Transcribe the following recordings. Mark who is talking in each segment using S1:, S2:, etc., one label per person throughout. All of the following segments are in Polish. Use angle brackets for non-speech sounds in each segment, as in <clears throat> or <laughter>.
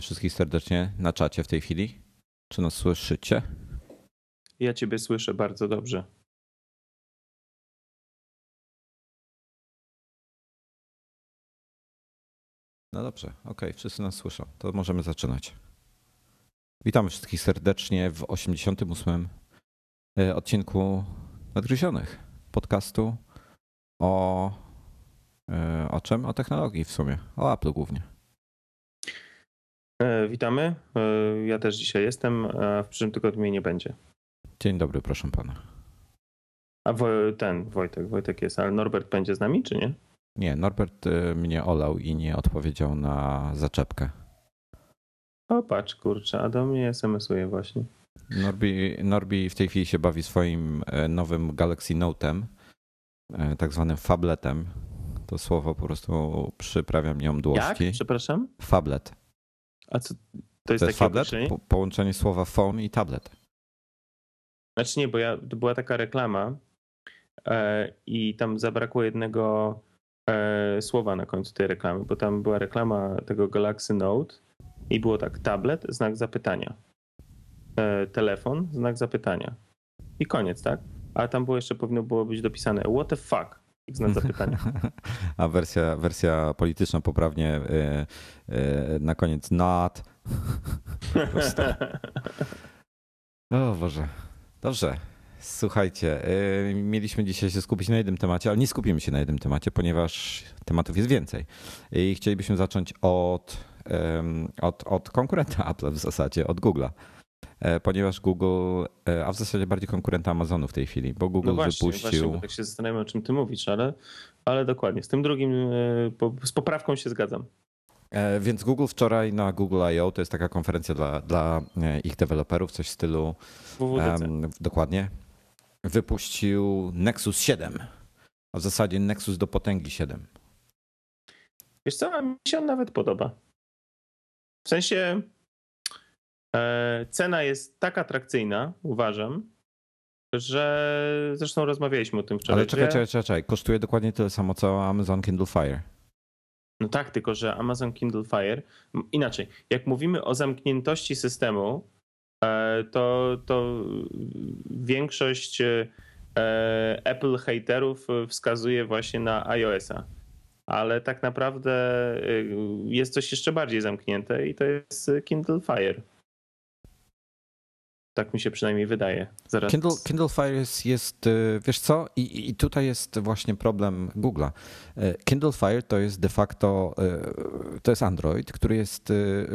S1: Witamy wszystkich serdecznie na czacie w tej chwili. Czy nas słyszycie?
S2: Ja Ciebie słyszę bardzo dobrze.
S1: No dobrze, okej, wszyscy nas słyszą. To możemy zaczynać. Witamy wszystkich serdecznie w 88 e, odcinku Nadgryzionych podcastu o, e, o czym? O technologii w sumie, o Apple głównie.
S2: E, witamy. E, ja też dzisiaj jestem, a w przyszłym tygodniu mnie nie będzie.
S1: Dzień dobry, proszę pana.
S2: A ten Wojtek, Wojtek jest, ale Norbert będzie z nami, czy nie?
S1: Nie, Norbert e, mnie olał i nie odpowiedział na zaczepkę.
S2: O patrz, kurczę, a do mnie SMS-uje właśnie.
S1: Norbi, Norbi w tej chwili się bawi swoim nowym Galaxy Note'em, tak zwanym fabletem. To słowo po prostu przyprawia mnie
S2: Jak?
S1: mdłości.
S2: Przepraszam?
S1: Fablet.
S2: A co, to jest
S1: To jest
S2: określenie?
S1: Po, połączenie słowa phone i tablet.
S2: Znaczy nie, bo ja, to była taka reklama e, i tam zabrakło jednego e, słowa na końcu tej reklamy, bo tam była reklama tego Galaxy Note i było tak tablet, znak zapytania. E, telefon, znak zapytania. I koniec, tak? A tam było jeszcze powinno było być dopisane what the fuck? Znak zapytania. <laughs>
S1: A wersja, wersja polityczna poprawnie e, e, na koniec. Proste. O Boże. Dobrze. Słuchajcie, e, mieliśmy dzisiaj się skupić na jednym temacie, ale nie skupimy się na jednym temacie, ponieważ tematów jest więcej. I chcielibyśmy zacząć od, od, od konkurenta Apple w zasadzie, od Google'a. E, Ponieważ Google, e, a w zasadzie bardziej konkurenta Amazonu w tej chwili, bo Google
S2: No właśnie,
S1: wypuścił.
S2: właśnie, tak się zastanawiam, o czym ty mówisz, ale, ale dokładnie. Z tym drugim, e, z poprawką się zgadzam.
S1: Więc Google wczoraj na Google I.O. to jest taka konferencja dla, dla ich deweloperów, coś w stylu
S2: WWDC.
S1: em, dokładnie, wypuścił Nexus 7, a w zasadzie Nexus do potęgi 7.
S2: Wiesz co, a mi się on nawet podoba. W sensie cena jest tak atrakcyjna, uważam, że zresztą rozmawialiśmy o tym wczoraj.
S1: Ale czekaj, czekaj, czekaj, kosztuje dokładnie tyle samo co Amazon Kindle Fire.
S2: No tak, tylko że Amazon Kindle Fire, inaczej, jak mówimy o zamkniętości systemu, e, to, to większość e, Apple haterów e, wskazuje właśnie na iOS-a. Ale tak naprawdę e, jest coś jeszcze bardziej zamknięte i to jest Kindle Fire. Tak mi się przynajmniej wydaje. Zaraz.
S1: Kindle, Kindle Fire jest, jest y, wiesz co, I, i tutaj jest właśnie problem Google'a. Y, Kindle Fire to jest de facto, y, to jest Android, który jest y,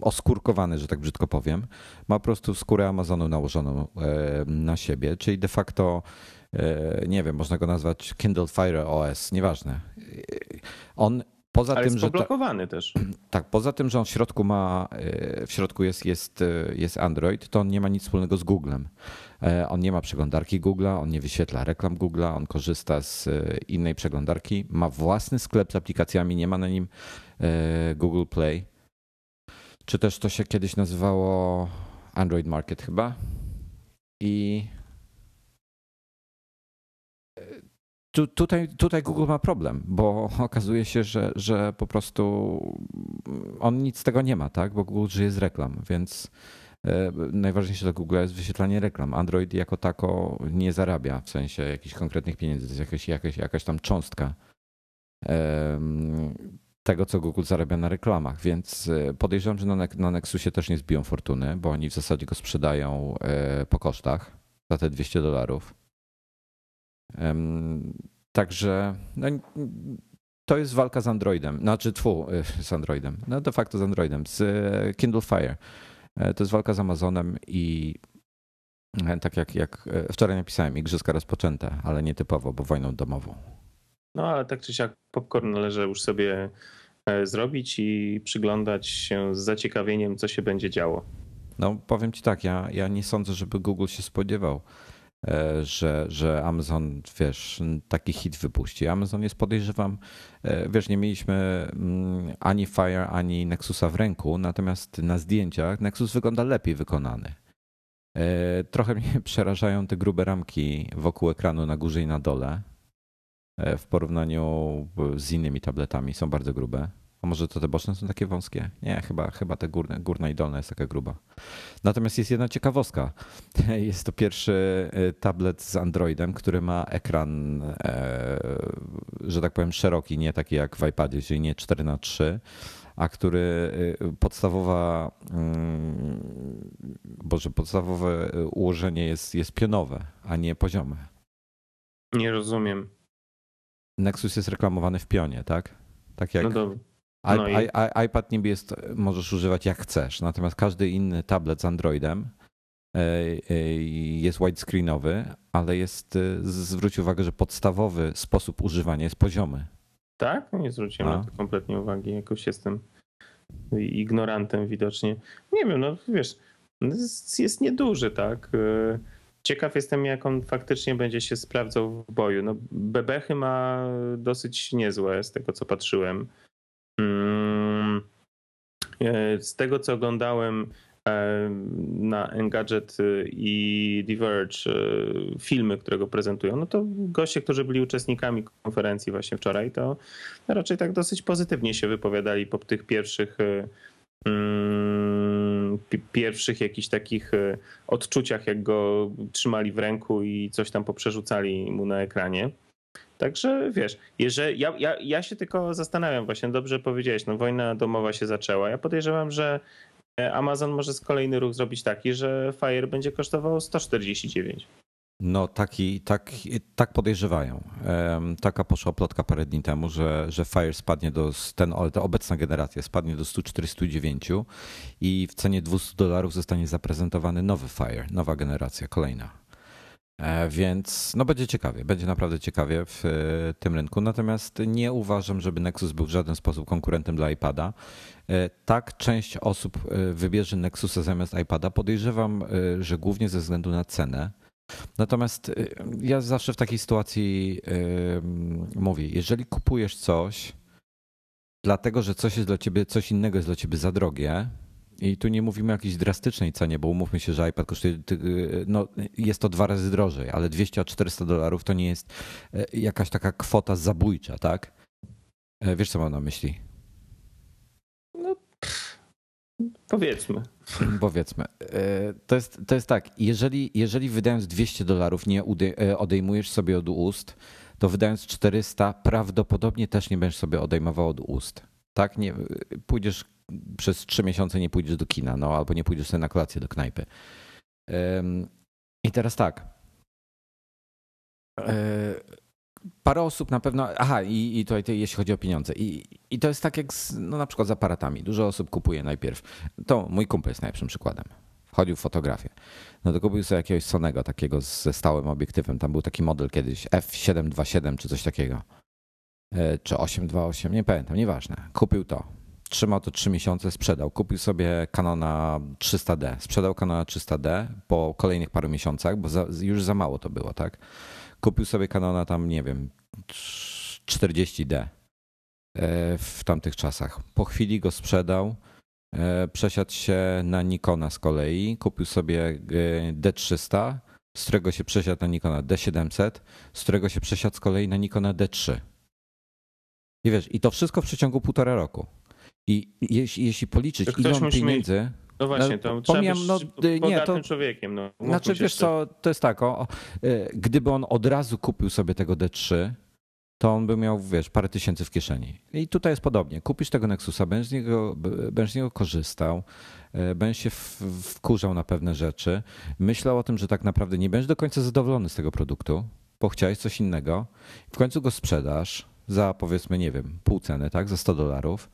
S1: oskórkowany, że tak brzydko powiem. Ma po prostu skórę Amazonu nałożoną na siebie, czyli de facto, nie wiem, można go nazwać Kindle Fire OS, nieważne. On poza
S2: Ale
S1: tym,
S2: jest
S1: że... ta-
S2: poblokowany też. <clears throat>
S1: tak, poza tym, że on w środku ma, e, w środku jest, jest, e, jest Android, to on nie ma nic wspólnego z Googlem. E, On nie ma przeglądarki Google'a, on nie wyświetla reklam Google'a, on korzysta z innej przeglądarki, ma własny sklep z aplikacjami, nie ma na nim Google Play. Czy też to się kiedyś nazywało Android Market chyba. I tu, tutaj, tutaj Google ma problem, bo <laughs> okazuje się, że, że po prostu on nic z tego nie ma, tak? Bo Google żyje z reklam, więc e, najważniejsze dla Google jest wyświetlanie reklam. Android jako tako nie zarabia w sensie jakichś konkretnych pieniędzy, to jest jakaś, jakaś, jakaś tam cząstka tego, co Google zarabia na reklamach, więc e, podejrzewam, że na, na Nexusie też nie zbiją fortuny, bo oni w zasadzie go sprzedają e, po kosztach za te 200 dolarów. Także no, to jest walka z Androidem, znaczy tfu, <laughs> z Androidem, no de facto z Androidem, z e, Kindle Fire. E, To jest walka z Amazonem i e, tak jak, jak wczoraj napisałem, igrzyska rozpoczęte, ale nietypowo, bo wojną domową.
S2: No ale tak czy siak popcorn należy już sobie zrobić i przyglądać się z zaciekawieniem, co się będzie działo.
S1: No powiem ci tak, ja, ja nie sądzę, żeby Google się spodziewał, że, że Amazon, wiesz, taki hit wypuści. Amazon jest, podejrzewam, e, wiesz, nie mieliśmy mm, ani Fire, ani Nexusa w ręku, natomiast na zdjęciach Nexus wygląda lepiej wykonany. E, Trochę mnie <laughs> przerażają te grube ramki wokół ekranu na górze i na dole. e, W porównaniu z innymi tabletami są bardzo grube. A może to te boczne są takie wąskie? Nie, chyba, chyba te górne, górna i dolna jest taka gruba. Natomiast jest jedna ciekawostka. <laughs> Jest to pierwszy e, tablet z Androidem, który ma ekran, e, że tak powiem, szeroki, nie taki jak w iPadzie, czyli nie 4 na 3 a który e, podstawowa, mm, boże, podstawowe ułożenie jest, jest pionowe, a nie poziome.
S2: Nie rozumiem.
S1: Nexus jest reklamowany w pionie, tak? Tak jak.
S2: No
S1: No I, i, iPad niby jest, możesz używać jak chcesz, natomiast każdy inny tablet z Androidem e, e, jest widescreenowy, ale jest, e, zwróć uwagę, że podstawowy sposób używania jest poziomy.
S2: Tak? No nie zwróciłem A. na to kompletnie uwagi. Jakoś jestem ignorantem widocznie. Nie wiem, no wiesz, jest nieduży, tak? Ciekaw jestem, jak on faktycznie będzie się sprawdzał w boju. No, bebechy ma dosyć niezłe, z tego co patrzyłem. Mm, e, z tego co oglądałem e, na Engadget i Diverge e, filmy, które go prezentują, no to goście, którzy byli uczestnikami konferencji właśnie wczoraj, to raczej tak dosyć pozytywnie się wypowiadali po tych pierwszych mm, pierwszych jakichś takich odczuciach, jak go trzymali w ręku i coś tam poprzerzucali mu na ekranie. Także wiesz, jeżeli, ja, ja, ja się tylko zastanawiam, właśnie dobrze powiedziałeś, no wojna domowa się zaczęła. Ja podejrzewam, że e, Amazon może z kolejny ruch zrobić taki, że Fire będzie kosztował 149.
S1: No taki, tak, tak podejrzewają. Taka poszła plotka parę dni temu, że, że Fire spadnie do, ten, ta obecna generacja spadnie do 149 i w cenie 200 dolarów zostanie zaprezentowany nowy Fire, nowa generacja, kolejna. E, więc no będzie ciekawie, będzie naprawdę ciekawie w e, tym rynku. Natomiast nie uważam, żeby Nexus był w żaden sposób konkurentem dla iPada. E, tak, część osób wybierze Nexusa zamiast iPada. Podejrzewam, że głównie ze względu na cenę. Natomiast ja zawsze w takiej sytuacji mówię, jeżeli kupujesz coś, dlatego że coś jest dla ciebie, coś innego jest dla ciebie za drogie, i tu nie mówimy o jakiejś drastycznej cenie, bo umówmy się, że iPad kosztuje, no jest to dwa razy drożej, ale 200 a 400 dolarów to nie jest e, jakaś taka kwota zabójcza, tak? E, wiesz, co mam na myśli?
S2: No, pff, powiedzmy.
S1: Powiedzmy. E, to jest, to jest tak, jeżeli, jeżeli wydając 200 dolarów nie odejmujesz sobie od ust, to wydając 400 prawdopodobnie też nie będziesz sobie odejmował od ust. Tak? Nie, pójdziesz przez trzy miesiące nie pójdziesz do kina, no albo nie pójdziesz sobie na kolację do knajpy. I teraz tak. E, parę osób na pewno. Aha, i, i tutaj jeśli chodzi o pieniądze. I, I to jest tak jak z, no na przykład z aparatami. Dużo osób kupuje najpierw. To mój kumpel jest najlepszym przykładem. Wchodził w fotografię. No to kupił sobie jakiegoś Sonego takiego ze stałym obiektywem. Tam był taki model kiedyś F727 czy coś takiego. E, czy 828, nie pamiętam, nieważne. Kupił to trzymał to 3 miesiące, sprzedał. Kupił sobie Canona 300D. Sprzedał Canona 300D po kolejnych paru miesiącach, bo za, już za mało to było, tak? Kupił sobie Canona tam, nie wiem, 40D e, w tamtych czasach. Po chwili go sprzedał. E, przesiadł się na Nikona z kolei. Kupił sobie e, D300, z którego się przesiadł na Nikona D700, z którego się przesiadł z kolei na Nikona D3. I wiesz, i to wszystko w przeciągu półtora roku. I jeśli, jeśli policzyć, ile pieniędzy.
S2: No właśnie, to no, trzeba być no, nie, to, człowiekiem. No,
S1: znaczy, wiesz co, to jest tak, o, e, gdyby on od razu kupił sobie tego D3, to on by miał, wiesz, parę tysięcy w kieszeni. I tutaj jest podobnie. Kupisz tego Nexusa, będziesz z niego, będziesz z niego korzystał, e, będziesz się wkurzał na pewne rzeczy, myślał o tym, że tak naprawdę nie będziesz do końca zadowolony z tego produktu, bo chciałeś coś innego, w końcu go sprzedasz za powiedzmy, nie wiem, pół ceny, tak, za 100 dolarów,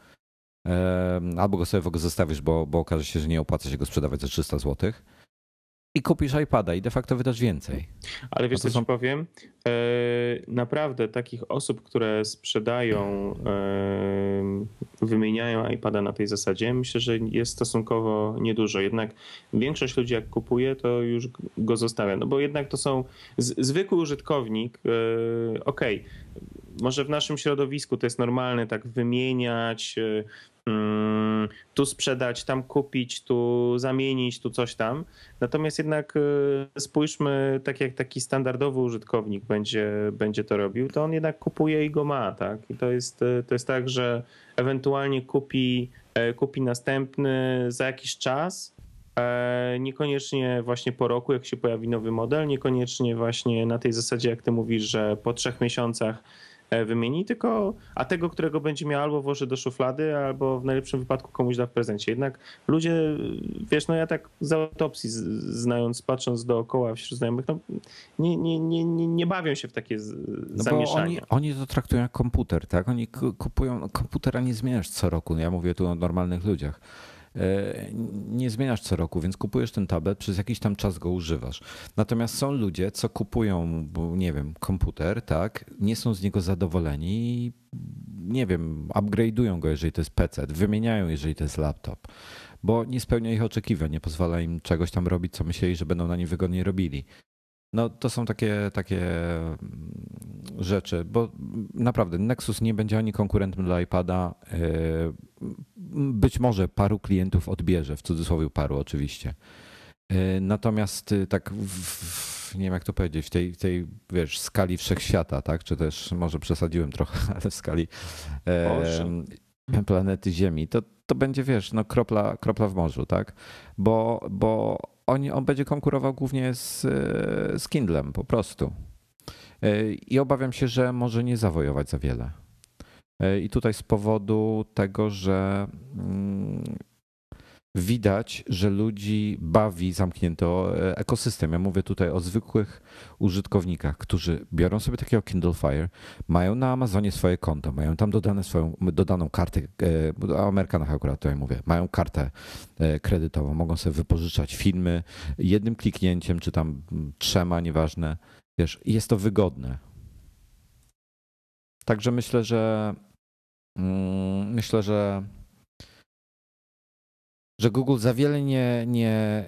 S1: albo go sobie w ogóle zostawisz, bo, bo okaże się, że nie opłaca się go sprzedawać za 300 zł. I kupisz iPada i de facto wydasz więcej.
S2: Ale wiesz, no co są... ci powiem? E, naprawdę takich osób, które sprzedają, wymieniają iPada na tej zasadzie, myślę, że jest stosunkowo niedużo. Jednak większość ludzi, jak kupuje, to już go zostawia. No bo jednak to są zwykły użytkownik. E, okej, okay może w naszym środowisku to jest normalne tak wymieniać, mm, tu sprzedać, tam kupić, tu zamienić, tu coś tam. Natomiast jednak y, spójrzmy, tak jak taki standardowy użytkownik będzie, będzie to robił, to on jednak kupuje i go ma, tak? I to jest, y, to jest tak, że ewentualnie kupi, e, kupi następny za jakiś czas, e, Niekoniecznie właśnie po roku, jak się pojawi nowy model, niekoniecznie właśnie na tej zasadzie, jak ty mówisz, że po trzech miesiącach wymieni, tylko a tego, którego będzie miał albo włoży do szuflady, albo w najlepszym wypadku komuś da w prezencie. Jednak ludzie, wiesz, no ja tak z autopsji znając, patrząc dookoła wśród znajomych, no nie, nie, nie, nie, nie bawią się w takie no zamieszanie.
S1: Oni, oni to traktują jak komputer, tak? Oni kupują, komputera nie zmieniasz co roku, ja mówię tu o normalnych ludziach E, nie zmieniasz co roku, więc kupujesz ten tablet, przez jakiś tam czas go używasz. Natomiast są ludzie, co kupują, nie wiem, komputer, tak, nie są z niego zadowoleni i nie wiem, upgrade'ują go, jeżeli to jest PC, wymieniają, jeżeli to jest laptop, bo nie spełnia ich oczekiwań, nie pozwala im czegoś tam robić, co myśleli, że będą na nim wygodniej robili. No to są takie, takie rzeczy, bo naprawdę Nexus nie będzie ani konkurentem dla iPada. E, być może paru klientów odbierze, w cudzysłowie paru oczywiście. E, natomiast y, tak w, nie wiem jak to powiedzieć, w tej, w tej wiesz, skali wszechświata, tak? Czy też może przesadziłem trochę, <laughs> ale w skali e, planety Ziemi, to, to będzie, wiesz, no kropla, kropla w morzu, tak? Bo, bo on, on będzie konkurował głównie z, z Kindlem po prostu. E, I obawiam się, że może nie zawojować za wiele. E, I tutaj z powodu tego, że mm, widać, że ludzi bawi zamknięty ekosystem. Ja mówię tutaj o zwykłych użytkownikach, którzy biorą sobie takiego Kindle Fire, mają na Amazonie swoje konto, mają tam dodane swoją, dodaną kartę, e, o Amerykanach akurat tutaj mówię, mają kartę kredytową, mogą sobie wypożyczać filmy jednym kliknięciem, czy tam trzema, nieważne Wiesz, jest to wygodne. Także myślę, że mm, myślę, że że Google za wiele nie, nie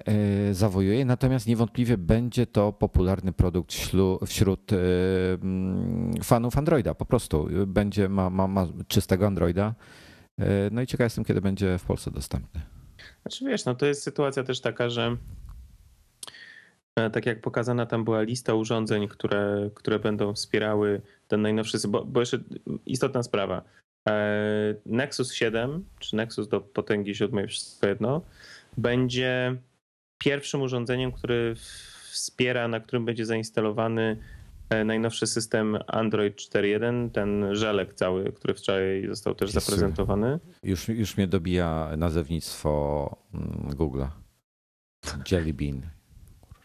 S1: y, zawojuje, natomiast niewątpliwie będzie to popularny produkt wśród y, mm, fanów Androida. Po prostu będzie, ma, ma, ma czystego Androida. Y, no i ciekaw jestem, kiedy będzie w Polsce dostępny.
S2: Znaczy wiesz, no to jest sytuacja też taka, że E, tak jak pokazana tam była lista urządzeń, które, które będą wspierały ten najnowszy, bo, bo jeszcze istotna sprawa. E, Nexus 7, czy Nexus do potęgi siódmej, wszystko jedno, będzie pierwszym urządzeniem, który wspiera, na którym będzie zainstalowany e, najnowszy system Android 4.1, ten żelek cały, który wczoraj został też zaprezentowany.
S1: Już, już mnie dobija nazewnictwo mm, Google'a. Jelly Bean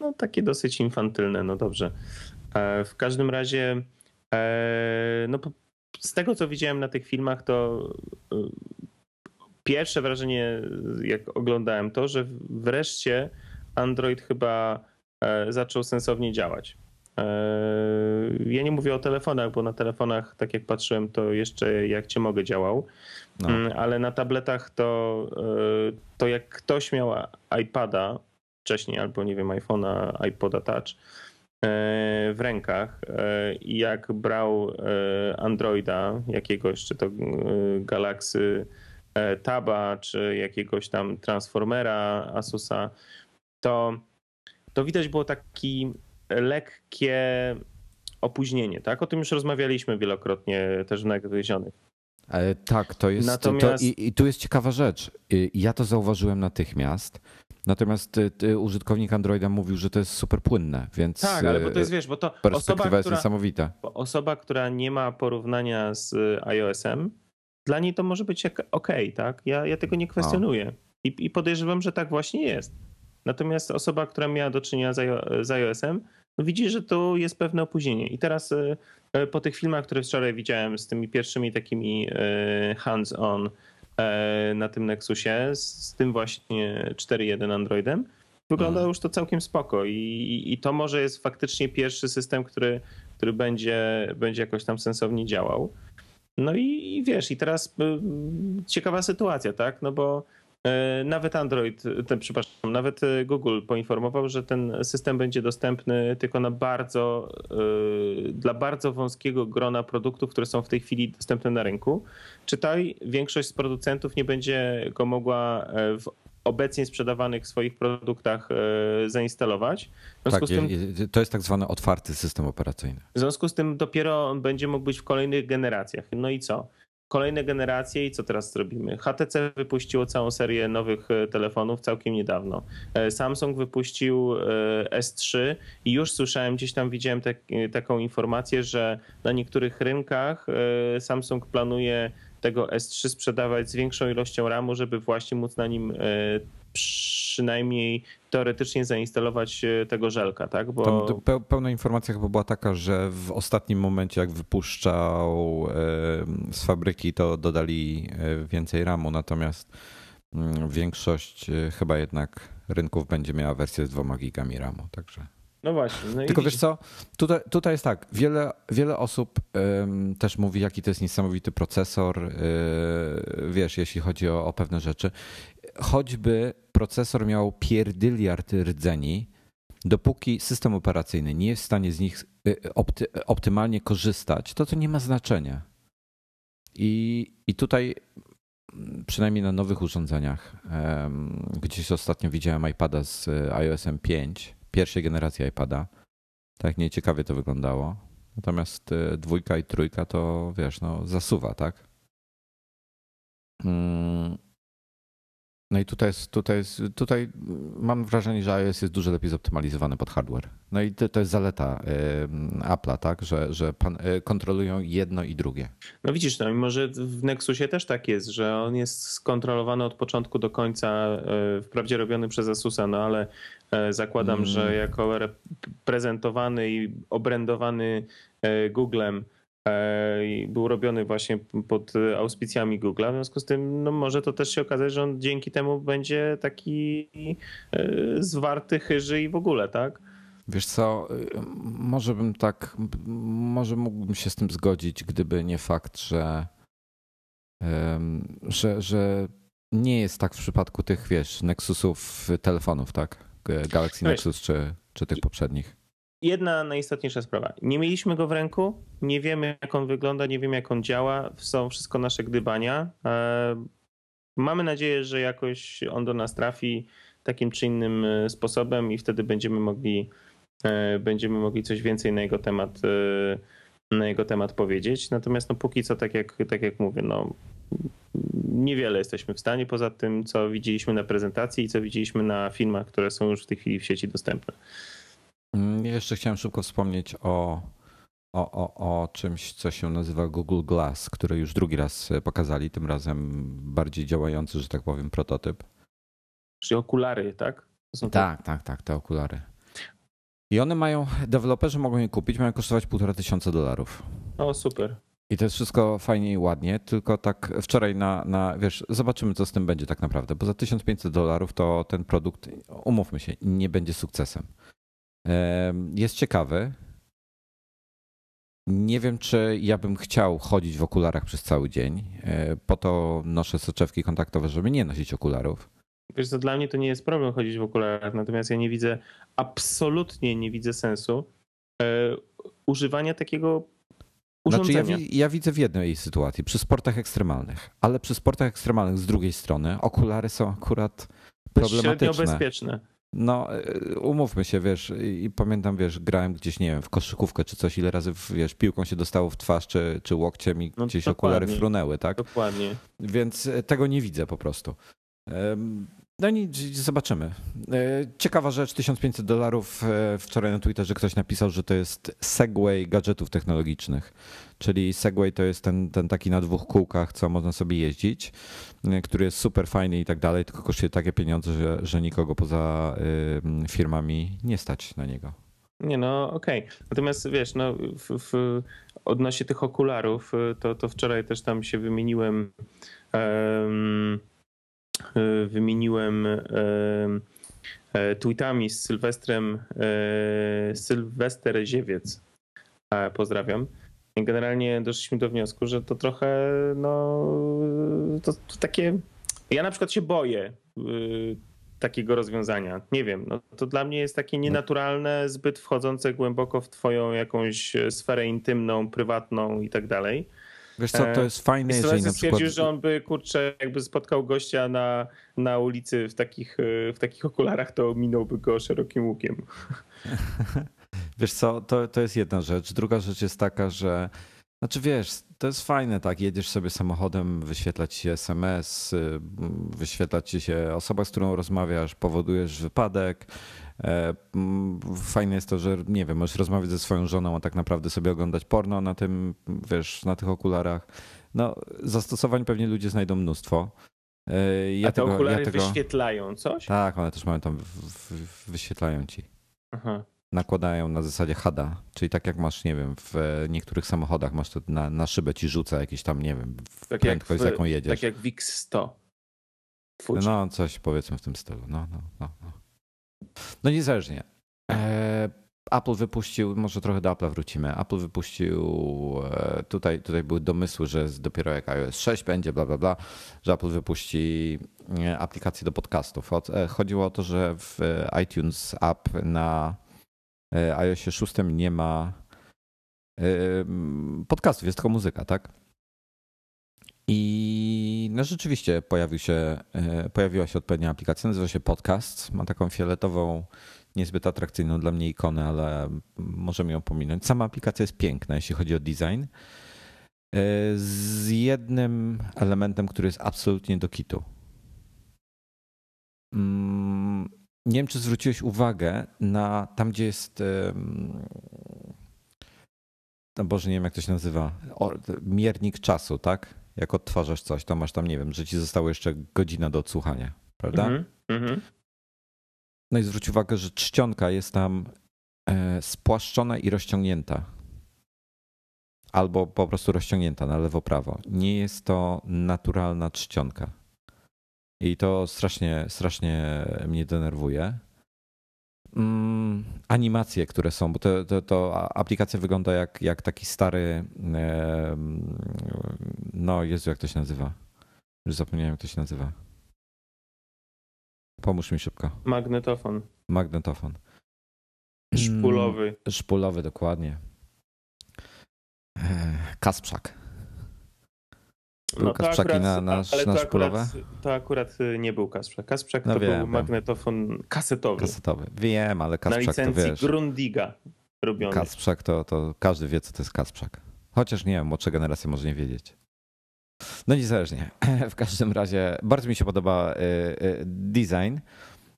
S2: no takie dosyć infantylne, no dobrze. E, w każdym razie, no z tego co widziałem na tych filmach, to e, pierwsze wrażenie, jak oglądałem to, że wreszcie Android chyba zaczął sensownie działać. Ja nie mówię o telefonach, bo na telefonach, tak jak patrzyłem, to jeszcze jak cię mogę działał, no. Mm, ale na tabletach to, to jak ktoś miał iPada, wcześniej, albo nie wiem, iPhone'a, iPoda Touch e, w rękach e, i jak brał e, Androida jakiegoś, czy to Galaxy Taba, czy jakiegoś tam Transformera Asusa, to, to widać było taki lekkie opóźnienie, tak? O tym już rozmawialiśmy wielokrotnie też w Nagryzionych.
S1: Tak, to jest. Natomiast... To, i, I tu jest ciekawa rzecz. Ja to zauważyłem natychmiast. Natomiast ty, użytkownik Androida mówił, że to jest super płynne, więc.
S2: Tak, ale bo to jest wiesz, bo to.
S1: Perspektywa osoba, jest która, niesamowita.
S2: Osoba, która nie ma porównania z iOS-em, dla niej to może być ok, tak? Ja, ja tego nie kwestionuję. I, I podejrzewam, że tak właśnie jest. Natomiast osoba, która miała do czynienia z iOS-em, no widzi, że tu jest pewne opóźnienie. I teraz po tych filmach, które wczoraj widziałem z tymi pierwszymi takimi hands-on na tym Nexusie, z tym właśnie 4.1 Androidem, wygląda mhm. już to całkiem spoko. I, I to może jest faktycznie pierwszy system, który, który będzie, będzie jakoś tam sensownie działał. No i, i wiesz, i teraz ciekawa sytuacja, tak? No bo E, nawet Android, ten, przepraszam, nawet e, Google poinformował, że ten system będzie dostępny tylko na bardzo, e, dla bardzo wąskiego grona produktów, które są w tej chwili dostępne na rynku. Czytaj, większość z producentów nie będzie go mogła w obecnie sprzedawanych swoich produktach zainstalować.
S1: Tak, tym, to jest tak zwany otwarty system operacyjny.
S2: W związku z tym dopiero on będzie mógł być w kolejnych generacjach. No i co? Kolejne generacje i co teraz zrobimy? HTC wypuściło całą serię nowych e, telefonów całkiem niedawno. E, Samsung wypuścił e, S3 i już słyszałem, gdzieś tam widziałem taką informację, że na niektórych rynkach Samsung planuje tego S3 sprzedawać z większą ilością RAMu, żeby właśnie móc na nim przynajmniej teoretycznie zainstalować e, tego żelka, tak?
S1: Bo... Tam pełna informacja chyba była taka, że w ostatnim momencie, jak wypuszczał z fabryki, to dodali e, więcej RAMu, natomiast mm, większość e, chyba jednak rynków będzie miała wersję z 2 gigami RAMu, także.
S2: No właśnie. No
S1: Tylko i... wiesz co, tutaj, tutaj jest tak, wiele, wiele osób um, też mówi, jaki to jest niesamowity procesor, yy, wiesz, jeśli chodzi o, o pewne rzeczy choćby procesor miał pierdyliard rdzeni, dopóki system operacyjny nie jest w stanie z nich y, opty, optymalnie korzystać, to to nie ma znaczenia. I, i tutaj przynajmniej na nowych urządzeniach, gdzieś ostatnio widziałem iPada z iOS 5, pierwszej generacji iPada. Tak nieciekawie to wyglądało. Natomiast y, dwójka i trójka to wiesz, no zasuwa, tak? No i tutaj, jest, tutaj, jest, tutaj mam wrażenie, że iOS jest dużo lepiej zoptymalizowany pod hardware. No i to, to jest zaleta Apple'a, tak, że, że pan, e, kontrolują jedno i drugie.
S2: No widzisz, no mimo że w Nexusie też tak jest, że on jest skontrolowany od początku do końca, e, wprawdzie robiony przez Asusa, no ale e, zakładam, mm. że jako prezentowany i obrędowany Googlem był robiony właśnie pod auspicjami Google'a. W związku z tym no może to też się okazać, że on dzięki temu będzie taki e, zwarty, chyży i w ogóle, tak?
S1: Wiesz co, może bym tak, może mógłbym się z tym zgodzić, gdyby nie fakt, że, że, że nie jest tak w przypadku tych, wiesz, Nexusów telefonów, tak? Galaxy Nexus czy, czy tych poprzednich
S2: jedna najistotniejsza sprawa. Nie mieliśmy go w ręku, nie wiemy jak on wygląda, nie wiemy jak on działa, są wszystko nasze gdybania. E, mamy nadzieję, że jakoś on do nas trafi takim czy innym e, sposobem i wtedy będziemy mogli, e, będziemy mogli coś więcej na jego temat, na jego temat powiedzieć. Natomiast no póki co, tak jak, tak jak mówię, no niewiele jesteśmy w stanie poza tym, co widzieliśmy na prezentacji i co widzieliśmy na filmach, które są już w tej chwili w sieci dostępne.
S1: Mm, jeszcze chciałem szybko wspomnieć o, o, o, o czymś, co się nazywa Google Glass, który już drugi raz pokazali, tym razem bardziej działający, że tak powiem, prototyp.
S2: Czyli okulary, tak?
S1: tak, tak, tak, te okulary. I one mają, deweloperzy mogą je kupić, mają kosztować półtora tysiąca dolarów.
S2: O, super.
S1: I to jest wszystko fajnie i ładnie, tylko tak wczoraj na, na, wiesz, zobaczymy co z tym będzie tak naprawdę, bo za 1500 dolarów to ten produkt, umówmy się, nie będzie sukcesem. Jest ciekawy. Nie wiem, czy ja bym chciał chodzić w okularach przez cały dzień. E, po to noszę soczewki kontaktowe, żeby nie nosić okularów.
S2: Wiesz, to dla mnie to nie jest problem chodzić w okularach, natomiast ja nie widzę, absolutnie nie widzę sensu e, używania takiego urządzenia.
S1: Znaczy ja, ja, widzę w jednej sytuacji, przy sportach ekstremalnych, ale przy sportach ekstremalnych z drugiej strony okulary są akurat problematyczne.
S2: Średnio bezpieczne.
S1: No, e, umówmy się, wiesz, i pamiętam, wiesz, grałem gdzieś, nie wiem, w koszykówkę czy coś, ile razy, wiesz, piłką się dostało w twarz czy, czy łokciem i no, gdzieś okulary frunęły, tak?
S2: Dokładnie.
S1: Więc e, tego nie widzę po prostu. No i zobaczymy. E, ciekawa rzecz, 1500 dolarów. Wczoraj na Twitterze ktoś napisał, że to jest Segway gadżetów technologicznych. Czyli Segway to jest ten, ten taki na dwóch kółkach, co można sobie jeździć, y, który jest super fajny i tak dalej, tylko kosztuje takie pieniądze, że, że nikogo poza firmami nie stać na niego.
S2: Nie, no okej. Okay. Natomiast wiesz, no, w, w, odnośnie tych okularów, to, to wczoraj też tam się wymieniłem. Um, wymieniłem um, tweetami z Sylwestrem, Sylwester Ziewiec. Pozdrawiam. Generalnie doszliśmy do wniosku, że to trochę, no, to, to takie Ja na przykład się boję takiego rozwiązania. Nie wiem, no, to dla mnie jest takie nienaturalne, zbyt wchodzące głęboko w twoją jakąś sferę intymną, prywatną i tak dalej.
S1: Wiesz co, to jest fajne, jeżeli na
S2: przykład... że on by, kurczę, jakby spotkał gościa na, na ulicy w takich, w takich okularach, to minąłby go szerokim łukiem. <laughs>
S1: Wiesz co, to, to jest jedna rzecz. Druga rzecz jest taka, że znaczy wiesz, to jest fajne, tak, jedziesz sobie samochodem, wyświetla ci się SMS, wyświetla ci się osoba, z którą rozmawiasz, powodujesz wypadek. E, fajne jest to, że nie wiem, możesz rozmawiać ze swoją żoną, a tak naprawdę sobie oglądać porno na tym, wiesz, na tych okularach. No, zastosowań pewnie ludzie znajdą mnóstwo.
S2: E, ja a te tego, okulary ja tego... wyświetlają coś?
S1: Tak, one też mają tam, wyświetlają ci. Aha nakładają na zasadzie HADA, czyli tak jak masz, nie wiem, w niektórych samochodach masz to na, na szybę ci rzuca jakieś tam, nie wiem, tak prędkość, z jaką jedziesz.
S2: Tak jak VIX 100.
S1: No, coś powiedzmy w tym stylu. No, no, no, no. No niezależnie. E, Apple wypuścił, może trochę do Apple wrócimy. Apple wypuścił, e, tutaj, tutaj były domysły, że dopiero jak iOS 6 będzie, bla, bla, bla, że Apple wypuści e, aplikację do podcastów. Chodziło o to, że w iTunes App na iOSie 6 nie ma podcastów, jest tylko muzyka, tak? I no rzeczywiście pojawił się, e, pojawiła się odpowiednia aplikacja, nazywa się Podcast. Ma taką fioletową, niezbyt atrakcyjną dla mnie ikonę, ale możemy ją pominąć. Sama aplikacja jest piękna, jeśli chodzi o design. Z jednym elementem, który jest absolutnie do kitu. Mm, nie wiem, czy zwróciłeś uwagę na tam, gdzie jest. No Boże, nie wiem, jak to się nazywa. miernik czasu, tak? Jak odtwarzasz coś, to masz tam, nie wiem, że ci zostało jeszcze godzina do odsłuchania, prawda? Mm -hmm. No i zwróć uwagę, że czcionka jest tam e, spłaszczona i rozciągnięta. Albo po prostu rozciągnięta na lewo-prawo. Nie jest to naturalna czcionka. I to strasznie, strasznie mnie denerwuje. Mm, animacje, które są, bo to, to, to, aplikacja wygląda jak, jak taki stary. no, Jezu, jak to się nazywa? Już zapomniałem, jak to się nazywa. Pomóż mi szybko.
S2: Magnetofon.
S1: Magnetofon.
S2: Szpulowy. Mm,
S1: szpulowy, dokładnie. Kasprzak. Był no, Kasprzaki na, na, ale na to akurat,
S2: to akurat y, nie był Kasprzak. Kasprzak no to wiem, był magnetofon kasetowy.
S1: Kasetowy. Wiem, ale Kasprzak
S2: to
S1: wiesz. Na
S2: licencji Grundiga robiony.
S1: Kasprzak to, to każdy wie, co to jest Kasprzak. Chociaż nie wiem, młodsza generacja może nie wiedzieć. No niezależnie. <clears throat> W każdym razie bardzo mi się podoba y, y, design.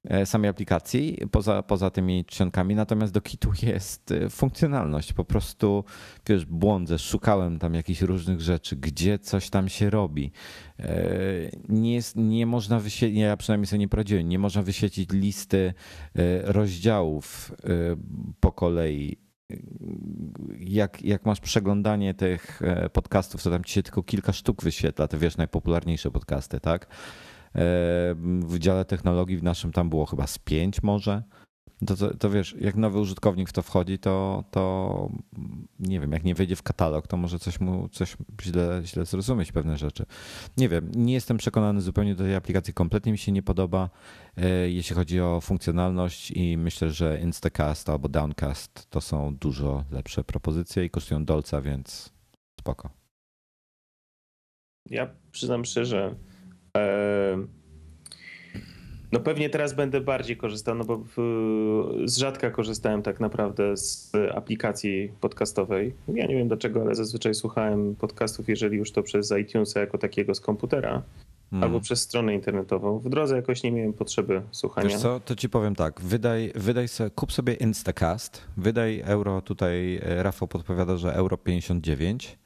S1: E, samej aplikacji, poza, poza tymi czcionkami. Natomiast do kitu jest e, funkcjonalność. Po prostu, wiesz, błądzę, szukałem tam jakichś różnych rzeczy, gdzie coś tam się robi. E, nie, jest, nie można wyświetlić, ja przynajmniej sobie nie poradziłem, nie można wyświetlić listy rozdziałów po kolei jak, jak masz przeglądanie tych podcastów, to tam ci się tylko kilka sztuk wyświetla, te wiesz, najpopularniejsze podcasty, tak? W dziale technologii w naszym tam było chyba z pięć może. To, to, to, wiesz, jak nowy użytkownik w to wchodzi, to, to nie wiem, jak nie wejdzie w katalog, to może coś mu coś źle, źle zrozumieć pewne rzeczy. Nie wiem, nie jestem przekonany zupełnie do tej aplikacji, kompletnie mi się nie podoba, e, jeśli chodzi o funkcjonalność i myślę, że Instacast albo Downcast to są dużo lepsze propozycje i kosztują dolca, więc spoko.
S2: Ja przyznam szczerze, no pewnie teraz będę bardziej korzystał, no bo w, z rzadka korzystałem tak naprawdę z aplikacji podcastowej. Ja nie wiem dlaczego, ale zazwyczaj słuchałem podcastów, jeżeli już to przez iTunesa jako takiego z komputera. Hmm. Albo przez stronę internetową. W drodze jakoś nie miałem potrzeby słuchania.
S1: Wiesz co, to ci powiem tak, wydaj, wydaj sobie, kup sobie Instacast, wydaj euro, tutaj e, Rafał podpowiada, że euro 59 E,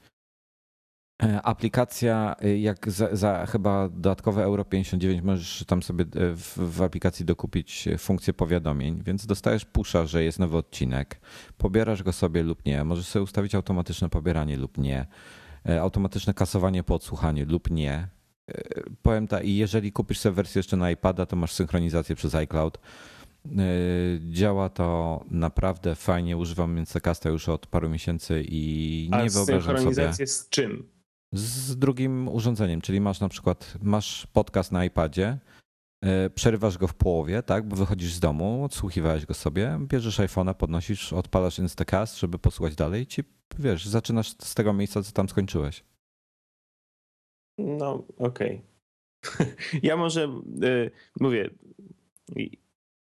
S1: aplikacja, e, jak za, za, chyba dodatkowe euro 59 możesz tam sobie e, w, w, aplikacji dokupić funkcję powiadomień, więc dostajesz pusza, że jest nowy odcinek, pobierasz go sobie lub nie, możesz sobie ustawić automatyczne pobieranie lub nie, automatyczne kasowanie po odsłuchaniu lub nie. Powiem tak, i jeżeli kupisz sobie wersję jeszcze na iPada, to masz synchronizację przez iCloud. Działa to naprawdę fajnie, używam Międzykasta już od paru miesięcy i nie A wyobrażam sobie...
S2: synchronizację z czym?
S1: Z drugim urządzeniem, czyli masz na przykład masz podcast na iPadzie, e, przerywasz go w połowie, tak, bo wychodzisz z domu, odsłuchiwałeś go sobie, bierzesz iPhone'a, podnosisz, odpalasz Instacast, żeby posłuchać dalej i ci, wiesz, zaczynasz z tego miejsca, co tam skończyłeś.
S2: No, okej. Okay. <laughs> ja może y, mówię,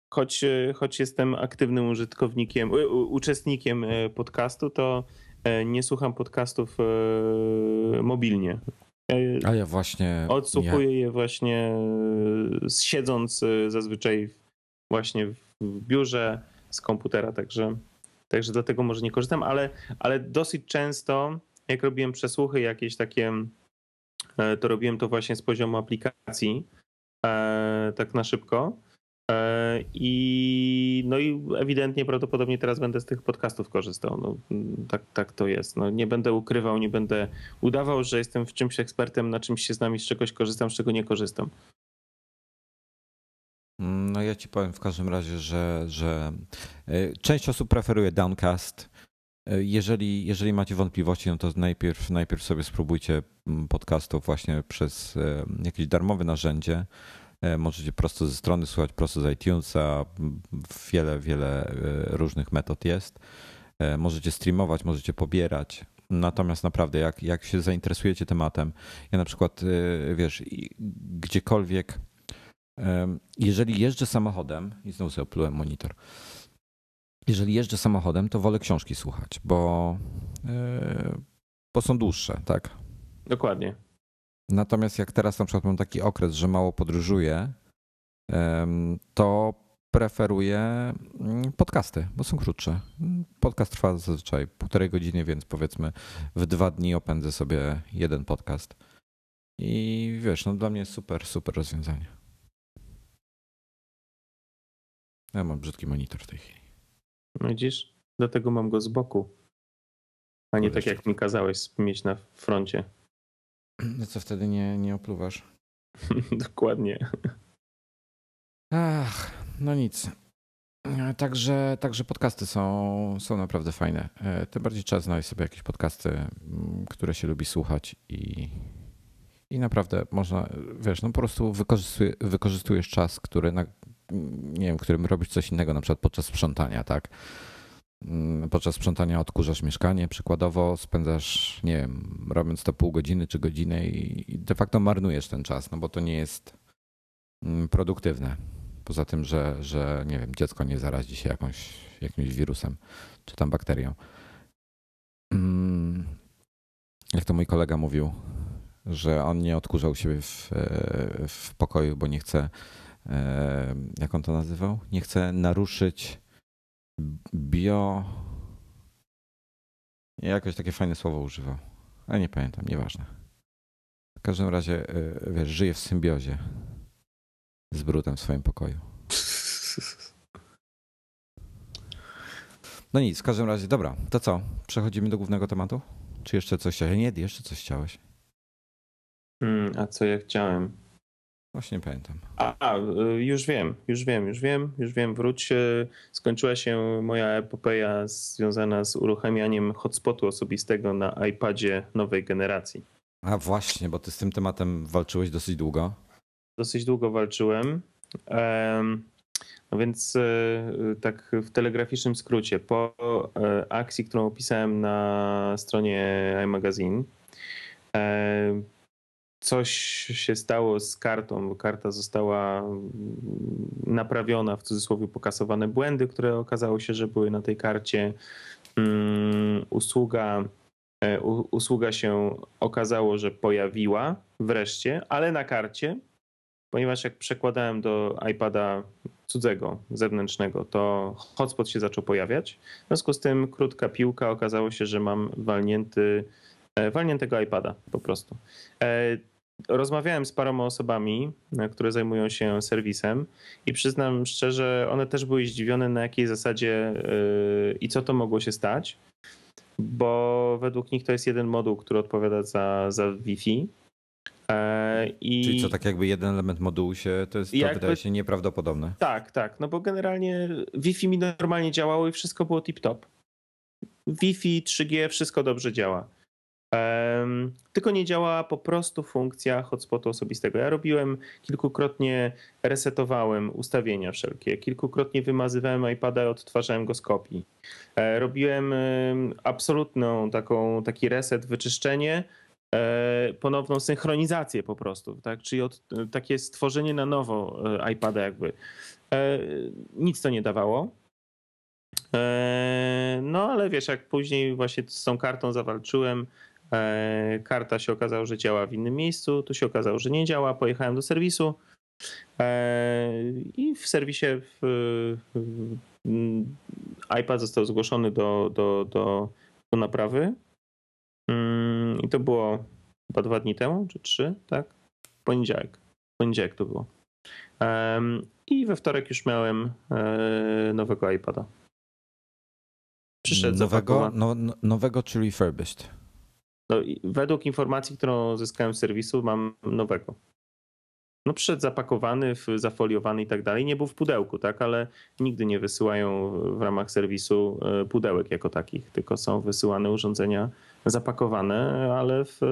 S2: choć, choć jestem aktywnym użytkownikiem, uczestnikiem e, podcastu, to e, nie słucham podcastów e, mobilnie.
S1: A ja właśnie.
S2: Odsłuchuję je właśnie siedząc zazwyczaj właśnie w biurze z komputera, także, także dlatego może nie korzystam, ale, ale dosyć często, jak robiłem przesłuchy jakieś takie, to robiłem to właśnie z poziomu aplikacji, tak na szybko. E, I, no i ewidentnie prawdopodobnie teraz będę z tych podcastów korzystał. No, tak, tak to jest. No, nie będę ukrywał, nie będę udawał, że jestem w czymś ekspertem, na czymś się znam z czegoś korzystam, z czego nie korzystam.
S1: No ja ci powiem w każdym razie, że, że e, część osób preferuje Downcast. E, jeżeli, jeżeli macie wątpliwości, no to najpierw, najpierw sobie spróbujcie mm, podcastów właśnie przez jakieś darmowe narzędzie. E, możecie prosto ze strony słuchać, prosto z iTunesa. Wiele, wiele e, różnych metod jest. E, możecie streamować, możecie pobierać. Natomiast naprawdę, jak, jak się zainteresujecie tematem, ja na przykład, wiesz, gdziekolwiek, jeżeli jeżdżę samochodem, i znowu sobie oplułem monitor, jeżeli jeżdżę samochodem, to wolę książki słuchać, bo, bo są dłuższe, tak?
S2: Dokładnie.
S1: Natomiast jak teraz na przykład mam taki okres, że mało podróżuję, to preferuję mm, podcasty, bo są krótsze. Podcast trwa zazwyczaj półtorej godziny, więc powiedzmy w dwa dni opędzę sobie jeden podcast. I wiesz, no dla mnie super, super rozwiązanie. Ja mam brzydki monitor w tej chwili.
S2: No widzisz? Dlatego mam go z boku. A nie tak jak mi kazałeś mieć na froncie.
S1: No co wtedy nie, nie opluwasz? <laughs>
S2: Dokładnie.
S1: Ach, no nic. Także, także podcasty są, są naprawdę fajne. E, tym bardziej trzeba znaleźć sobie jakieś podcasty, mm, które się lubi słuchać i, i naprawdę można, wiesz, no po prostu wykorzystuje, wykorzystujesz czas, który na, nie wiem, którym robisz coś innego, na przykład podczas sprzątania, tak? Mm, podczas sprzątania odkurzasz mieszkanie, przykładowo spędzasz, nie wiem, robiąc to pół godziny czy godzinę i de facto marnujesz ten czas, no bo to nie jest mm, produktywne. Poza tym, że, że nie wiem, dziecko nie zarazi się jakąś, jakimś wirusem czy tam bakterią. Mm, jak to mój kolega mówił, że on nie odkurzał siebie w, e, w pokoju, bo nie chce, e, jak on to nazywał? Nie chce naruszyć bio. Jakoś takie fajne słowo używał. Ale nie pamiętam, nieważne. W każdym razie, y, wiesz, żyje w symbiozie z brudem w swoim pokoju. No nic, w każdym razie, dobra, to co? Przechodzimy do głównego tematu? Czy jeszcze coś chciałeś? Nie, jeszcze coś chciałeś.
S2: Hmm, a co ja chciałem?
S1: Właśnie pamiętam.
S2: A, a, już wiem, już wiem, już wiem, już wiem. Wróć. Skończyła się moja epopeja związana z uruchamianiem hotspotu osobistego na iPadzie nowej generacji.
S1: A właśnie, bo ty z tym tematem walczyłeś dosyć długo.
S2: Dosyć długo walczyłem. No więc e, tak w telegraficznym skrócie, po akcji, którą opisałem na stronie iMagazine, coś się stało z kartą, bo karta została naprawiona, w cudzysłowie pokasowane błędy, które okazało się, że były na tej karcie. Mm, usługa, e, usługa się okazało, że pojawiła wreszcie, ale na karcie, ponieważ jak przekładałem do iPada cudzego, zewnętrznego, to hotspot się zaczął pojawiać. W związku z tym krótka piłka, okazało się, że mam walnięty walniętego iPada po prostu. E, rozmawiałem z paroma osobami, e, które zajmują się serwisem i przyznam szczerze, one też były zdziwione na jakiej zasadzie i co to mogło się stać, bo według nich to jest jeden moduł, który odpowiada za, za Wi-Fi.
S1: E, I Czyli co, tak jakby jeden element modułu się, to jest, to jakby, wydaje się nieprawdopodobne.
S2: Tak, tak, no bo generalnie Wi-Fi mi normalnie działało i wszystko było tip-top. Wi-Fi, 3G, wszystko dobrze działa. Tylko nie działała po prostu funkcja hotspotu osobistego. Ja robiłem kilkukrotnie, resetowałem ustawienia wszelkie, kilkukrotnie wymazywałem iPada i odtwarzałem go z kopii. E, robiłem absolutną taką, taki reset, wyczyszczenie, e, ponowną synchronizację po prostu, tak? czyli od, takie stworzenie na nowo e, iPada jakby. Nic to nie dawało. No ale wiesz, jak później właśnie z tą kartą zawalczyłem, E, karta się okazało, że działa w innym miejscu, tu się okazało, że nie działa. Pojechałem do serwisu e, i w serwisie w, iPad został zgłoszony do, do, do, do naprawy. Mm, I to było chyba dwa dni temu, czy trzy, tak? Poniedziałek. Poniedziałek to było. I we wtorek już miałem e, nowego iPada.
S1: Przyszedł nowego, no, no, nowego, czyli refurbished.
S2: No, według informacji, którą uzyskałem z serwisu, mam nowego. No przyszedł zapakowany, zafoliowany i tak dalej. Nie był w pudełku, tak, ale nigdy nie wysyłają w ramach serwisu e, pudełek jako takich, tylko są wysyłane urządzenia zapakowane, ale w, e,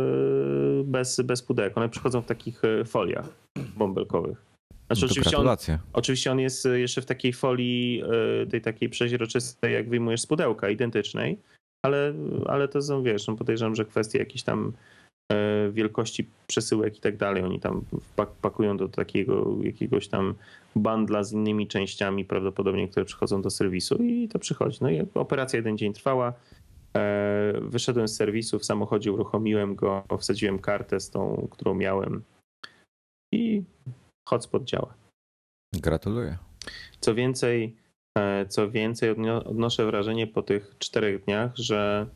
S2: bez, bez pudełek. One przychodzą w takich e, foliach bąbelkowych.
S1: Znaczy, oczywiście, on,
S2: oczywiście on jest jeszcze w takiej folii, tej takiej przeźroczystej, jak wyjmujesz z pudełka, identycznej ale, ale to są, wiesz, no podejrzewam, że kwestie jakiejś tam e, wielkości przesyłek i tak dalej. Oni tam pakują do takiego jakiegoś tam bandla z innymi częściami prawdopodobnie, które przychodzą do serwisu i to przychodzi. No i operacja jeden dzień trwała. E, wyszedłem z serwisu, w samochodzie uruchomiłem go, wsadziłem kartę z tą, którą miałem i hotspot działa.
S1: Gratuluję.
S2: Co więcej, co więcej, odnoszę wrażenie po tych czterech dniach, że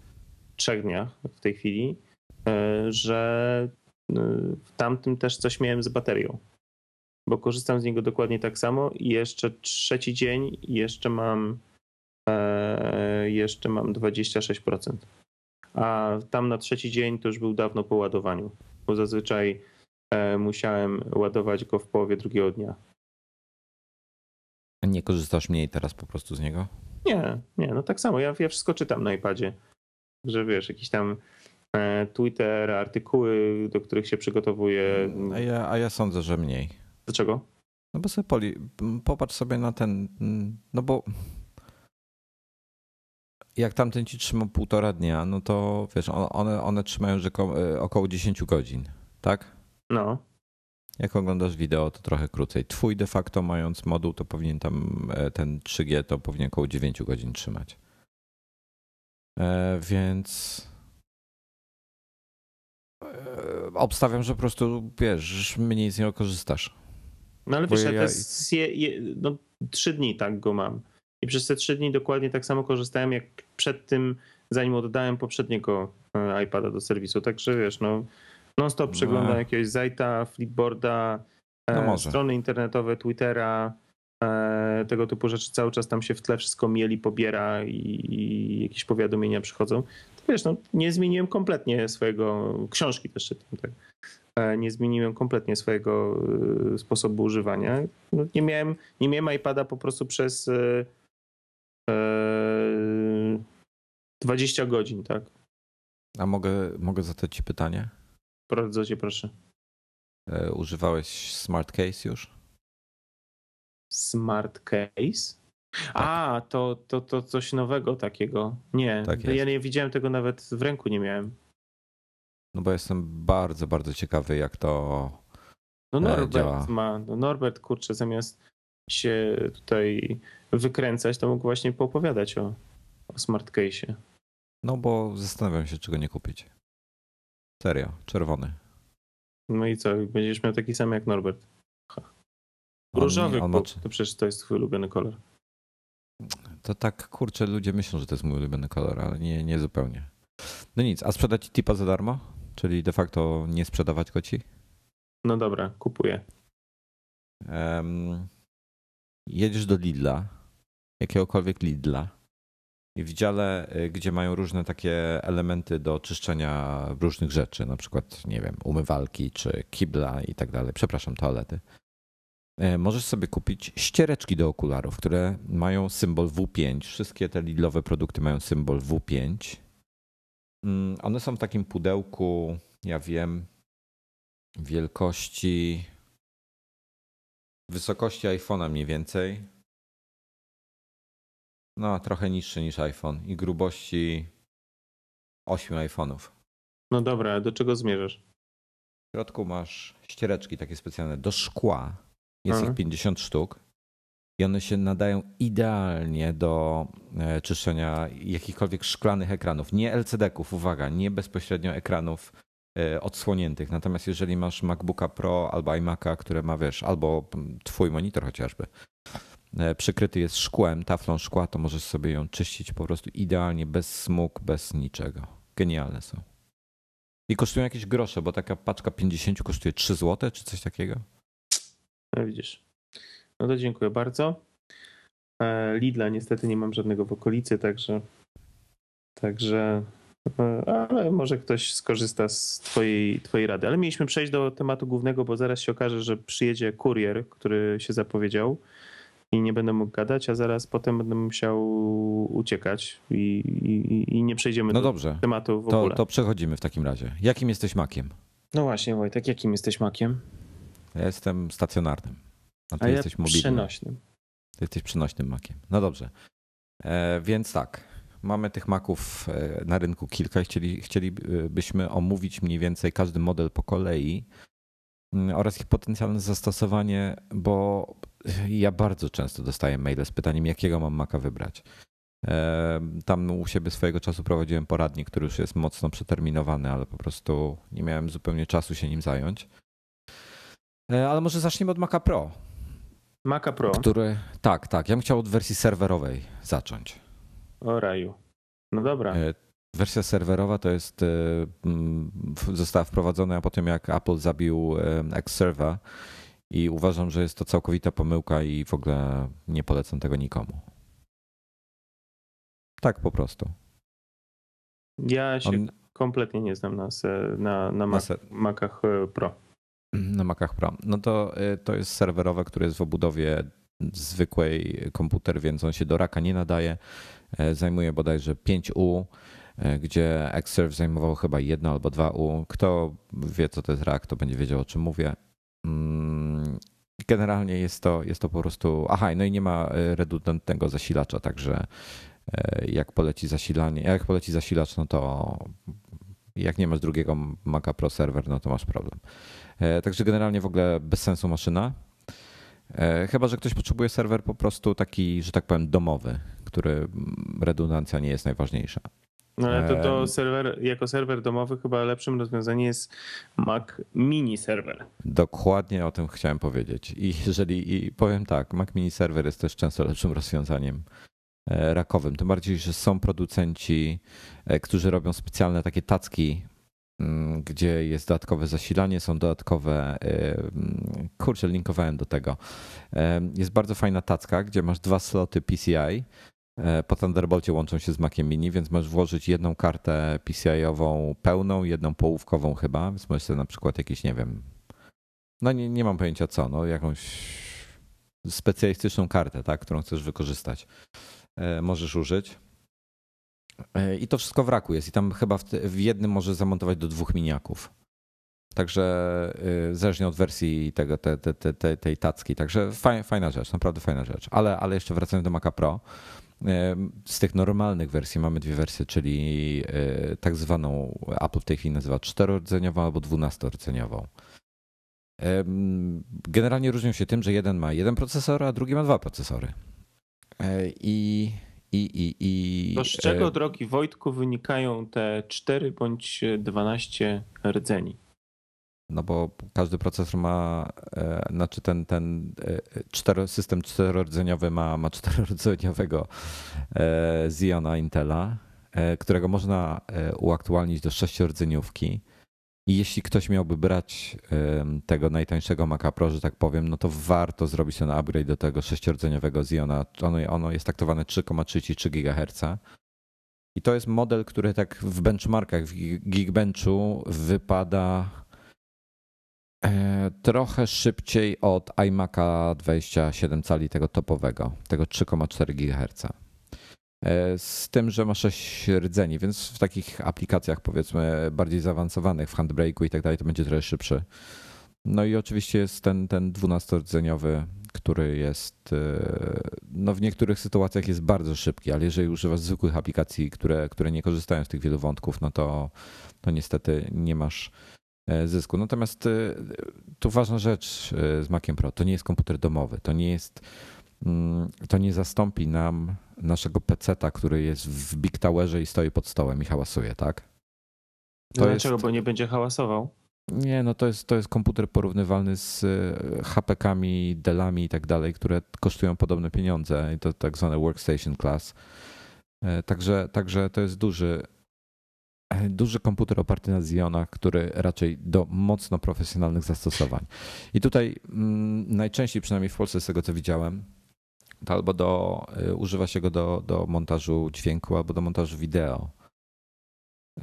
S2: trzech dniach w tej chwili, e, że e, w tamtym też coś miałem z baterią. Bo korzystam z niego dokładnie tak samo i jeszcze trzeci dzień jeszcze mam jeszcze mam 26%. A tam na trzeci dzień to już był dawno po ładowaniu, bo zazwyczaj musiałem ładować go w połowie drugiego dnia.
S1: Nie korzystasz mniej teraz po prostu z niego?
S2: Nie, nie, no tak samo. Ja, ja wszystko czytam na iPadzie. Że wiesz, jakiś tam e, Twitter, artykuły, do których się przygotowuję.
S1: A ja, a ja sądzę, że mniej.
S2: Dlaczego?
S1: No bo sobie poli, popatrz sobie na ten, no bo jak tamten ci trzyma półtora dnia, no to wiesz, one, one trzymają rzekomo, e, około 10 godzin, tak?
S2: No.
S1: Jak oglądasz wideo, to trochę krócej. Twój de facto mając moduł, to powinien tam e, ten 3G to powinien około 9 godzin trzymać. E, więc e, obstawiam, że po prostu wiesz, mniej z niego korzystasz.
S2: No ale wiesz, ja, ja... Je, je, no, 3 dni tak go mam. I przez te 3 dni dokładnie tak samo korzystałem jak przed tym, zanim oddałem poprzedniego iPada do serwisu. Także wiesz, no Non-stop przeglądam no. jakiegoś Zajta, Flipboarda, e, no strony internetowe, Twittera, e, tego typu rzeczy. Cały czas tam się w tle wszystko mieli, pobiera i, i jakieś powiadomienia przychodzą. To wiesz, no, nie zmieniłem kompletnie swojego, książki też czytam, tak? E, nie zmieniłem kompletnie swojego sposobu używania. No, nie, miałem, nie miałem iPada po prostu przez e, 20 godzin, tak?
S1: A mogę, mogę zadać ci pytanie?
S2: Bardzo cię proszę.
S1: E, używałeś Smart Case już?
S2: Smart Case? Tak. A, to, to, to coś nowego takiego. Nie, tak ja nie widziałem tego nawet w ręku, nie miałem.
S1: No bo jestem bardzo, bardzo ciekawy, jak to
S2: no e, Norbert działa. ma. No Norbert, kurczę, zamiast się tutaj wykręcać, to mógł właśnie poopowiadać o, o Smart Case'ie.
S1: No bo zastanawiam się, czego nie kupić. Serio, czerwony.
S2: No i co, będziesz miał taki sam jak Norbert. Różowy, on, on to przecież to jest twój ulubiony kolor.
S1: To tak, kurczę, ludzie myślą, że to jest mój ulubiony kolor, ale nie, nie zupełnie. No nic, a sprzedać ci tipa za darmo? Czyli de facto nie sprzedawać go ci?
S2: No dobra, kupuję.
S1: Um, jedziesz do Lidla, jakiegokolwiek Lidla i w dziale, y, gdzie mają różne takie elementy do czyszczenia różnych rzeczy, na przykład, nie wiem, umywalki czy kibla i tak dalej, przepraszam, toalety, y, możesz sobie kupić ściereczki do okularów, które mają symbol W5. Wszystkie te Lidlowe produkty mają symbol W5. Mm, one są w takim pudełku, ja wiem, wielkości, wysokości iPhone'a mniej więcej. No, trochę niższy niż iPhone i grubości 8 iPhone'ów.
S2: No dobra, a do czego zmierzasz?
S1: W środku masz ściereczki takie specjalne do szkła. Jest Aha. ich 50 sztuk. I one się nadają idealnie do e, czyszczenia jakichkolwiek szklanych ekranów. Nie LCD-ków, uwaga, nie bezpośrednio ekranów e, odsłoniętych. Natomiast jeżeli masz MacBooka Pro albo iMac'a, które ma, wiesz, albo twój monitor chociażby, przykryty jest szkłem, taflą szkła, to możesz sobie ją czyścić po prostu idealnie, bez smug, bez niczego. Genialne są. I kosztują jakieś grosze, bo taka paczka 50 kosztuje 3 zł czy coś takiego.
S2: No widzisz. No to dziękuję bardzo. E, Lidla niestety nie mam żadnego w okolicy, także także e, ale może ktoś skorzysta z twojej, twojej rady. Ale mieliśmy przejść do tematu głównego, bo zaraz się okaże, że przyjedzie kurier, który się zapowiedział i nie będę mógł gadać, a zaraz potem będę musiał uciekać i, i, i nie przejdziemy no do dobrze. tematu w
S1: to,
S2: ogóle.
S1: To przechodzimy w takim razie. Jakim jesteś makiem?
S2: No właśnie, Wojtek, jakim jesteś makiem?
S1: Ja jestem stacjonarnym.
S2: A ty a jesteś ja mobilnym. przenośnym.
S1: Ty jesteś przenośnym makiem. No dobrze. E, więc tak, mamy tych maków e, na rynku kilka i chcieli, chcielibyśmy omówić mniej więcej każdy model po kolei mm, oraz ich potencjalne zastosowanie, bo ja bardzo często dostaję maile z pytaniem, jakiego mam maka wybrać. E, tam u siebie swojego czasu prowadziłem poradnik, który już jest mocno przeterminowany, ale po prostu nie miałem zupełnie czasu się nim zająć. E, ale może zaczniemy od Maca Pro.
S2: Maca Pro.
S1: Który, tak, tak. Ja bym chciał od wersji serwerowej zacząć.
S2: O raju. No dobra. E,
S1: wersja serwerowa to jest, została wprowadzona po tym, jak Apple zabił Xserver i uważam, że jest to całkowita pomyłka i w ogóle nie polecam tego nikomu. Tak po prostu.
S2: Ja się On... kompletnie nie znam na, na, na, Mac, Macach e, Pro.
S1: Na Macach Pro. No to, e, to jest serwerowe, które jest w obudowie zwykłej komputer, więc on się do raka nie nadaje. E, zajmuje bodajże 5U, gdzie Xserve zajmował chyba jedno albo dwa U. Kto wie, co to jest rak, to będzie wiedział, o czym mówię. Mm, generalnie jest to, jest to po prostu. Aha, no i nie ma e, redundantnego zasilacza, także e, jak poleci zasilanie, jak poleci zasilacz, no to jak nie masz drugiego Maca Pro serwer, no to masz problem. E, także generalnie w ogóle bez sensu maszyna. Chyba, że ktoś potrzebuje serwer po prostu taki, że tak powiem, domowy, który redundancja nie jest najważniejsza.
S2: No ale to, to serwer, jako serwer domowy chyba lepszym rozwiązaniem jest Mac Mini Server.
S1: Dokładnie o tym chciałem powiedzieć. I jeżeli i powiem tak, Mac Mini Server jest też często lepszym rozwiązaniem e, rakowym. Tym bardziej, że są producenci, e, którzy robią specjalne takie tacki, mm, gdzie jest dodatkowe zasilanie, są dodatkowe. E, mm, kurczę, linkowałem do tego. Jest bardzo fajna tacka, gdzie masz dwa sloty PCI po Thunderbolcie łączą się z Maciem Mini, więc możesz włożyć jedną kartę PCI-ową pełną, jedną połówkową chyba, więc możesz sobie na przykład jakiś, nie wiem, no nie, nie mam pojęcia co, no jakąś specjalistyczną kartę, tak, którą chcesz wykorzystać. E, możesz użyć. E, I to wszystko w raku jest i tam chyba w, w jednym możesz zamontować do dwóch miniaków. Także zależnie od wersji tego, te, te, te, tej tacki. Także fajna rzecz, naprawdę fajna rzecz. Ale, ale jeszcze wracając do Maca Pro, z tych normalnych wersji mamy dwie wersje, czyli e, tak zwaną Apple w tej chwili nazywa czterordzeniową albo dwunastorodzeniową. Generalnie różnią się tym, że jeden ma jeden procesor, a drugi ma dwa procesory. E, I, i, i, i
S2: to z czego, e, drogi Wojtku, wynikają te 4 bądź 12 rdzeni?
S1: No bo każdy procesor ma, e, znaczy ten, ten e, cztero, system czterordzeniowy ma, ma czterordzeniowego e, Xeona Intela, którego można uaktualnić do sześciordzeniówki. I jeśli ktoś miałby brać tego najtańszego Maca Pro, że tak powiem, no to warto zrobić ten upgrade do tego sześciordzeniowego Xeona. Ono, ono jest taktowane 3,33 GHz. I to jest model, który tak w benchmarkach, w Geekbenchu wypada trochę szybciej od iMac'a 27 cali tego topowego, tego 3,4 GHz. E, z tym, że ma 6 rdzeni, więc w takich aplikacjach powiedzmy bardziej zaawansowanych, w handbrake'u i tak dalej, to będzie trochę szybszy. No i oczywiście jest ten, ten 12-rdzeniowy, który jest e, no w niektórych sytuacjach jest bardzo szybki, ale jeżeli używasz zwykłych aplikacji, które, które nie korzystają z tych wielu wątków, no to, to niestety nie masz e, zysku. Natomiast tu ważna rzecz z Maciem Pro, to nie jest komputer domowy, to nie jest Mm, to nie zastąpi nam naszego peceta, który jest w Big Towerze i stoi pod stołem i hałasuje, tak?
S2: To Dlaczego? Jest... Bo nie będzie hałasował?
S1: Nie, no to jest, to jest komputer porównywalny z e, HP-kami, Dellami i tak dalej, które kosztują podobne pieniądze i to tak zwane workstation class. E, także, także to jest duży, e, duży komputer oparty na Xeonach, który raczej do mocno profesjonalnych zastosowań. I tutaj mm, najczęściej, przynajmniej w Polsce z tego co widziałem, to albo do, y, używa się go do, do montażu dźwięku, albo do montażu wideo,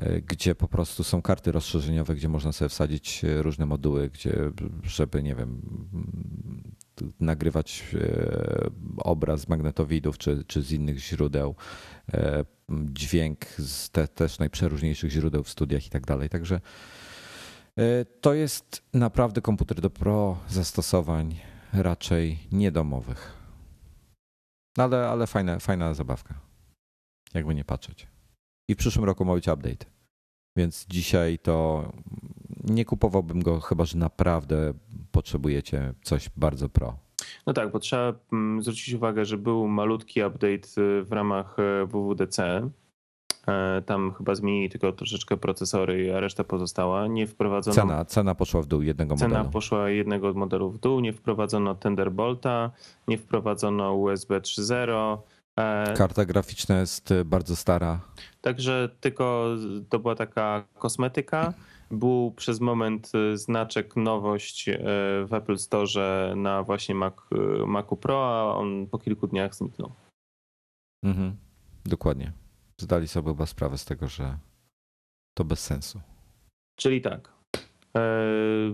S1: y, gdzie po prostu są karty rozszerzeniowe, gdzie można sobie wsadzić y, różne moduły, gdzie, żeby, nie wiem, nagrywać obraz z magnetowidów czy, czy z innych źródeł, dźwięk z te, też najprzeróżniejszych źródeł w studiach i tak dalej. Także to jest naprawdę komputer do pro zastosowań, raczej niedomowych. No ale, ale fajna, fajna zabawka. Jakby nie patrzeć. I w przyszłym roku ma być update. Więc dzisiaj to nie kupowałbym go, chyba że naprawdę potrzebujecie coś bardzo pro.
S2: No tak, bo trzeba mm, zwrócić uwagę, że był malutki update y, w ramach y, WWDC E, tam chyba zmienili tylko troszeczkę procesory, a reszta pozostała. Nie wprowadzono.
S1: Cena, cena poszła w dół jednego
S2: cena
S1: modelu.
S2: Cena poszła jednego modelu w dół. Nie wprowadzono Thunderbolta, nie wprowadzono USB 3.0.
S1: E, Karta graficzna jest e, bardzo stara.
S2: Także tylko to była taka kosmetyka. Był przez moment znaczek nowość w Apple Store na właśnie Mac, Macu Pro, a on po kilku dniach zniknął.
S1: Mhm, dokładnie zdali sobie chyba sprawę z tego, że to bez sensu.
S2: Czyli tak. E,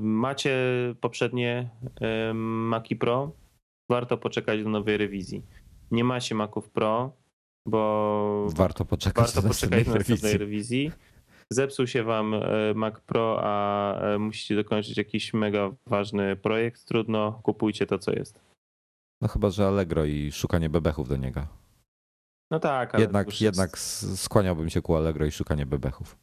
S2: macie poprzednie e, Maci Pro, warto poczekać do nowej rewizji. Nie macie Maców Pro, bo
S1: warto poczekać,
S2: warto do, poczekać do następnej rewizji. Zepsuł się wam e, Mac Pro, a musicie dokończyć jakiś mega ważny projekt. Trudno, kupujcie to, co jest.
S1: No chyba, że Allegro i szukanie bebechów do niego.
S2: No tak, ale
S1: jednak, jest... jednak skłaniałbym się ku Allegro i szukanie bebechów.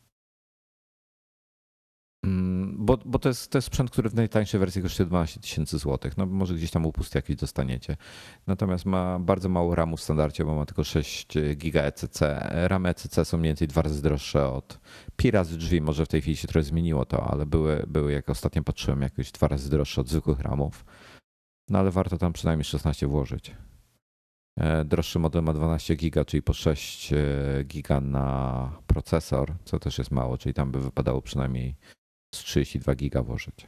S1: Mm, bo, bo to, jest, to jest sprzęt, który w najtańszej wersji kosztuje 12 tysięcy złotych. No może gdzieś tam upust jakiś dostaniecie. Natomiast ma bardzo mało RAMu w standardzie, bo ma tylko 6 giga ECC. Ramy ECC są mniej więcej dwa razy droższe od pi razy drzwi. Może w tej chwili się trochę zmieniło to, ale były, były jak ostatnio patrzyłem, jakieś dwa razy droższe od zwykłych ramów. No ale warto tam przynajmniej 16 włożyć. E, droższy model ma 12 giga, czyli po 6 e, giga na procesor, co też jest mało, czyli tam by wypadało przynajmniej z 32 giga włożyć.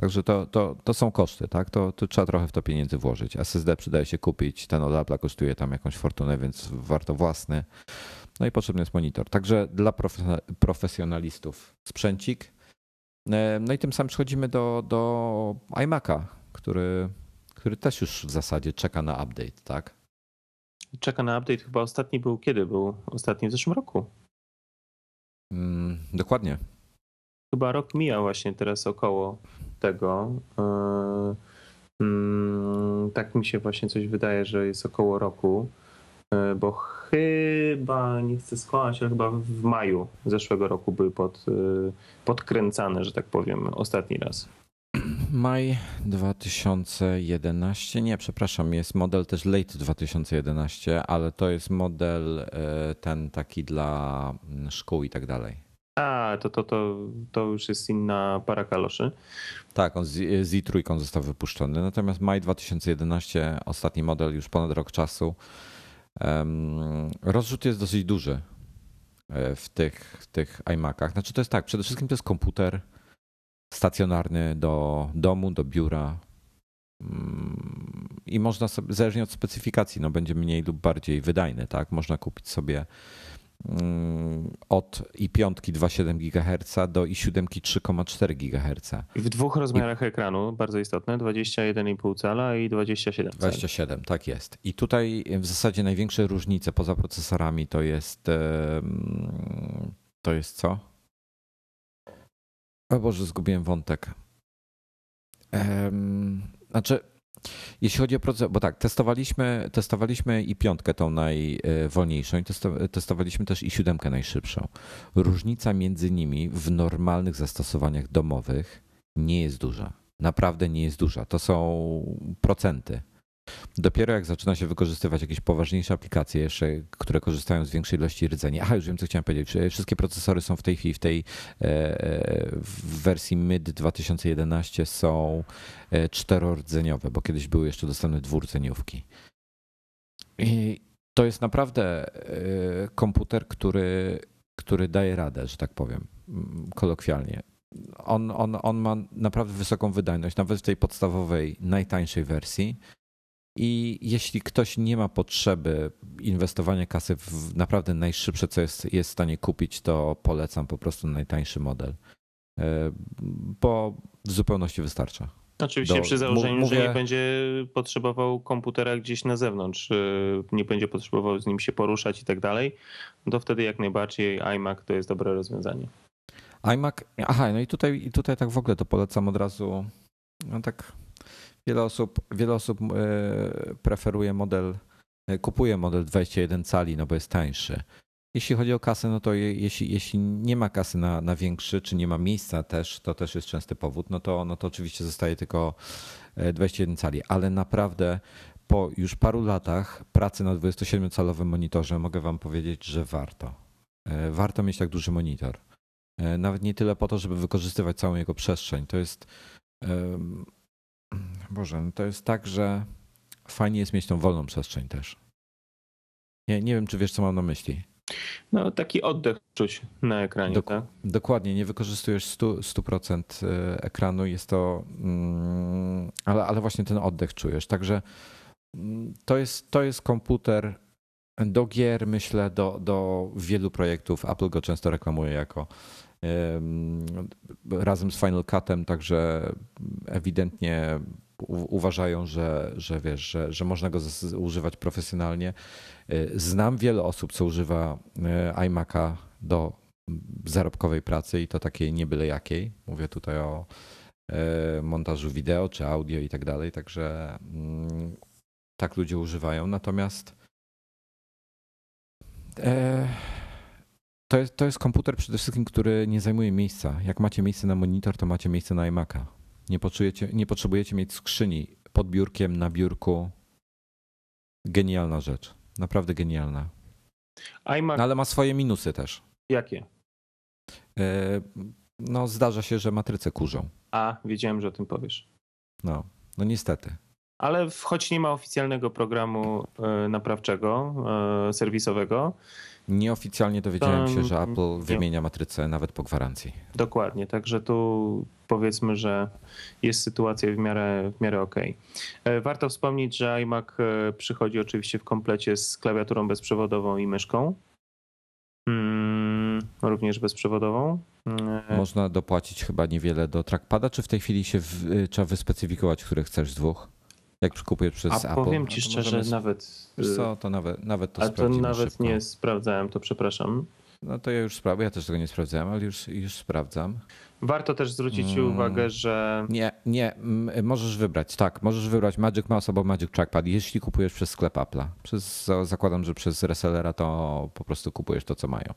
S1: Także to, to, to są koszty, tak? To, to trzeba trochę w to pieniędzy włożyć. SSD przydaje się kupić, ten od Apple kosztuje tam jakąś fortunę, więc warto własny. No i potrzebny jest monitor. Także dla profesjonalistów sprzęcik. E, no i tym samym przechodzimy do, do iMac'a, który który też już w zasadzie czeka na update, tak?
S2: Czeka na update. Chyba ostatni był kiedy? Był ostatni w zeszłym roku.
S1: Mm, dokładnie.
S2: Chyba rok mija właśnie teraz około tego. Yy, yy, tak mi się właśnie coś wydaje, że jest około roku, yy, bo chyba, nie chcę skłamać, ale chyba w maju zeszłego roku były pod, podkręcane, że tak powiem, ostatni raz.
S1: Maj 2011, nie, przepraszam, jest model też late 2011, ale to jest model e, ten taki dla mm, szkół i tak dalej.
S2: A, to, to, to, to już jest inna para kaloszy.
S1: Tak, on z, z 3 został wypuszczony. Natomiast maj 2011, ostatni model, już ponad rok czasu. Um, rozrzut jest dosyć duży e, w tych, w tych iMacach. Znaczy to jest tak, przede wszystkim to jest komputer stacjonarny do domu, do biura. Mm, I można sobie, zależnie od specyfikacji, no będzie mniej lub bardziej wydajny, tak? Można kupić sobie mm, od i5 2,7 GHz do i7 3,4 GHz.
S2: I w dwóch rozmiarach I... ekranu, bardzo istotne, 21,5 cala i 27 cali.
S1: 27, tak jest. I tutaj w zasadzie największe różnice poza procesorami to jest to jest co? O Boże, zgubiłem wątek. Znaczy, jeśli chodzi o proces, bo tak, testowaliśmy, testowaliśmy i piątkę tą najwolniejszą i testowaliśmy też i siódemkę najszybszą. Różnica między nimi w normalnych zastosowaniach domowych nie jest duża. Naprawdę nie jest duża. To są procenty. Dopiero jak zaczyna się wykorzystywać jakieś poważniejsze aplikacje jeszcze, które korzystają z większej ilości rdzeni. Aha, już wiem, co chciałem powiedzieć. Wszystkie procesory są w tej chwili w tej e, e, w wersji MID 2011 są e, czterordzeniowe, bo kiedyś były jeszcze dostępne dwurdzeniówki. I to jest naprawdę komputer, który, który daje radę, że tak powiem, kolokwialnie. On, on, on ma naprawdę wysoką wydajność, nawet w tej podstawowej, najtańszej wersji i jeśli ktoś nie ma potrzeby inwestowania kasy w naprawdę najszybsze, co jest, jest w stanie kupić, to polecam po prostu najtańszy model, e, bo w zupełności wystarcza.
S2: Oczywiście Do, przy założeniu, mówię... że nie będzie potrzebował komputera gdzieś na zewnątrz, e, nie będzie potrzebował z nim się poruszać i tak dalej, to wtedy jak najbardziej iMac to jest dobre rozwiązanie.
S1: iMac, aha, no i tutaj, tutaj tak w ogóle to polecam od razu, no tak Wiele osób, wiele osób e, preferuje model, e, kupuje model 21 cali, no bo jest tańszy. Jeśli chodzi o kasę, no to jeśli, jeśli nie ma kasy na, na większy, czy nie ma miejsca też, to też jest częsty powód, no to, no to oczywiście zostaje tylko 21 e, cali, ale naprawdę po już paru latach pracy na 27-calowym monitorze mogę wam powiedzieć, że warto. Warto mieć tak duży monitor. Nawet nie tyle po to, żeby wykorzystywać całą jego przestrzeń. To jest Boże, no to jest tak, że fajnie jest mieć tą wolną przestrzeń też. Nie, nie wiem, czy wiesz, co mam na myśli.
S2: No, taki oddech czuć na ekranie, Dok tak?
S1: Dokładnie, nie wykorzystujesz 100%, 100 e, ekranu, jest to, mm, ale, ale właśnie ten oddech czujesz. Także mm, to jest, to jest komputer do gier, myślę, do, do wielu projektów. Apple go często reklamuje jako razem z Final Cutem, także ewidentnie uważają, że, że wiesz, że, że można go używać profesjonalnie. E, znam wiele osób, co używa e, iMac'a do zarobkowej pracy i to takiej nie byle jakiej. Mówię tutaj o e, montażu wideo czy audio i tak dalej, także mm, tak ludzie używają. Natomiast to jest, to jest komputer przede wszystkim, który nie zajmuje miejsca. Jak macie miejsce na monitor, to macie miejsce na iMac'a. Nie potrzebujecie, nie potrzebujecie mieć skrzyni pod biurkiem, na biurku. Genialna rzecz. Naprawdę genialna. No, ale ma swoje minusy też.
S2: Jakie?
S1: E, no, zdarza się, że matryce kurzą.
S2: A, wiedziałem, że o tym powiesz.
S1: No, no niestety.
S2: Ale choć nie ma oficjalnego programu e, naprawczego, e, serwisowego,
S1: Nieoficjalnie dowiedziałem się, że Apple wymienia matrycę nawet po gwarancji.
S2: Dokładnie, także tu powiedzmy, że jest sytuacja w miarę, w miarę ok. E, warto wspomnieć, że iMac przychodzi oczywiście w komplecie z klawiaturą bezprzewodową i myszką. Mm, również bezprzewodową.
S1: E, Można dopłacić chyba niewiele do trackpada, czy w tej chwili się w, trzeba wyspecyfikować, który chcesz z dwóch? Jak przykupujesz przez
S2: A
S1: Apple?
S2: powiem ci szczerze, możemy... nawet.
S1: co, to nawet, nawet to
S2: A to nawet szybko. nie sprawdzałem, to przepraszam.
S1: No to ja już sprawdzę, ja też tego nie sprawdzałem, ale już, już sprawdzam.
S2: Warto też zwrócić hmm. uwagę, że.
S1: Nie, nie, możesz wybrać, tak, możesz wybrać Magic Mouse albo Magic Trackpad, jeśli kupujesz przez sklep Apple'a. Przez, zakładam, że przez resellera to po prostu kupujesz to, co mają.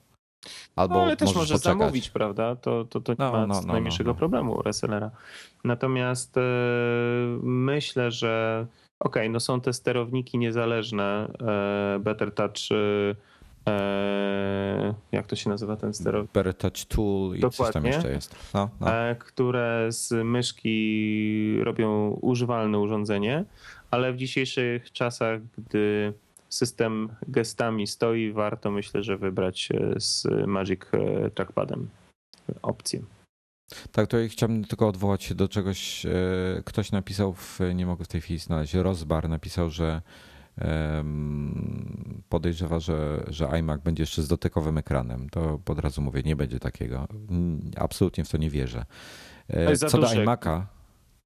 S2: Albo no, ale też możesz poczekać. zamówić, prawda? To, to, to nie no, ma no, no, najmniejszego no, no. problemu resellera. Natomiast e, myślę, że okej, okay, no są te sterowniki niezależne, e, Better Touch e, jak to się nazywa ten sterownik?
S1: Better Touch Tool i Dokładnie. coś tam jeszcze jest. No,
S2: no. które z myszki robią używalne urządzenie, ale w dzisiejszych czasach, gdy system gestami stoi, warto myślę, że wybrać e, z Magic e, Trackpadem opcję.
S1: Tak, to chciałbym tylko odwołać się do czegoś. E, ktoś napisał, w, nie mogę w tej chwili znaleźć, Rozbar napisał, że podejrzewa, że, że iMac będzie jeszcze z dotykowym ekranem. To od razu mówię, nie będzie takiego. Absolutnie w to nie wierzę.
S2: Co do
S1: iMac'a,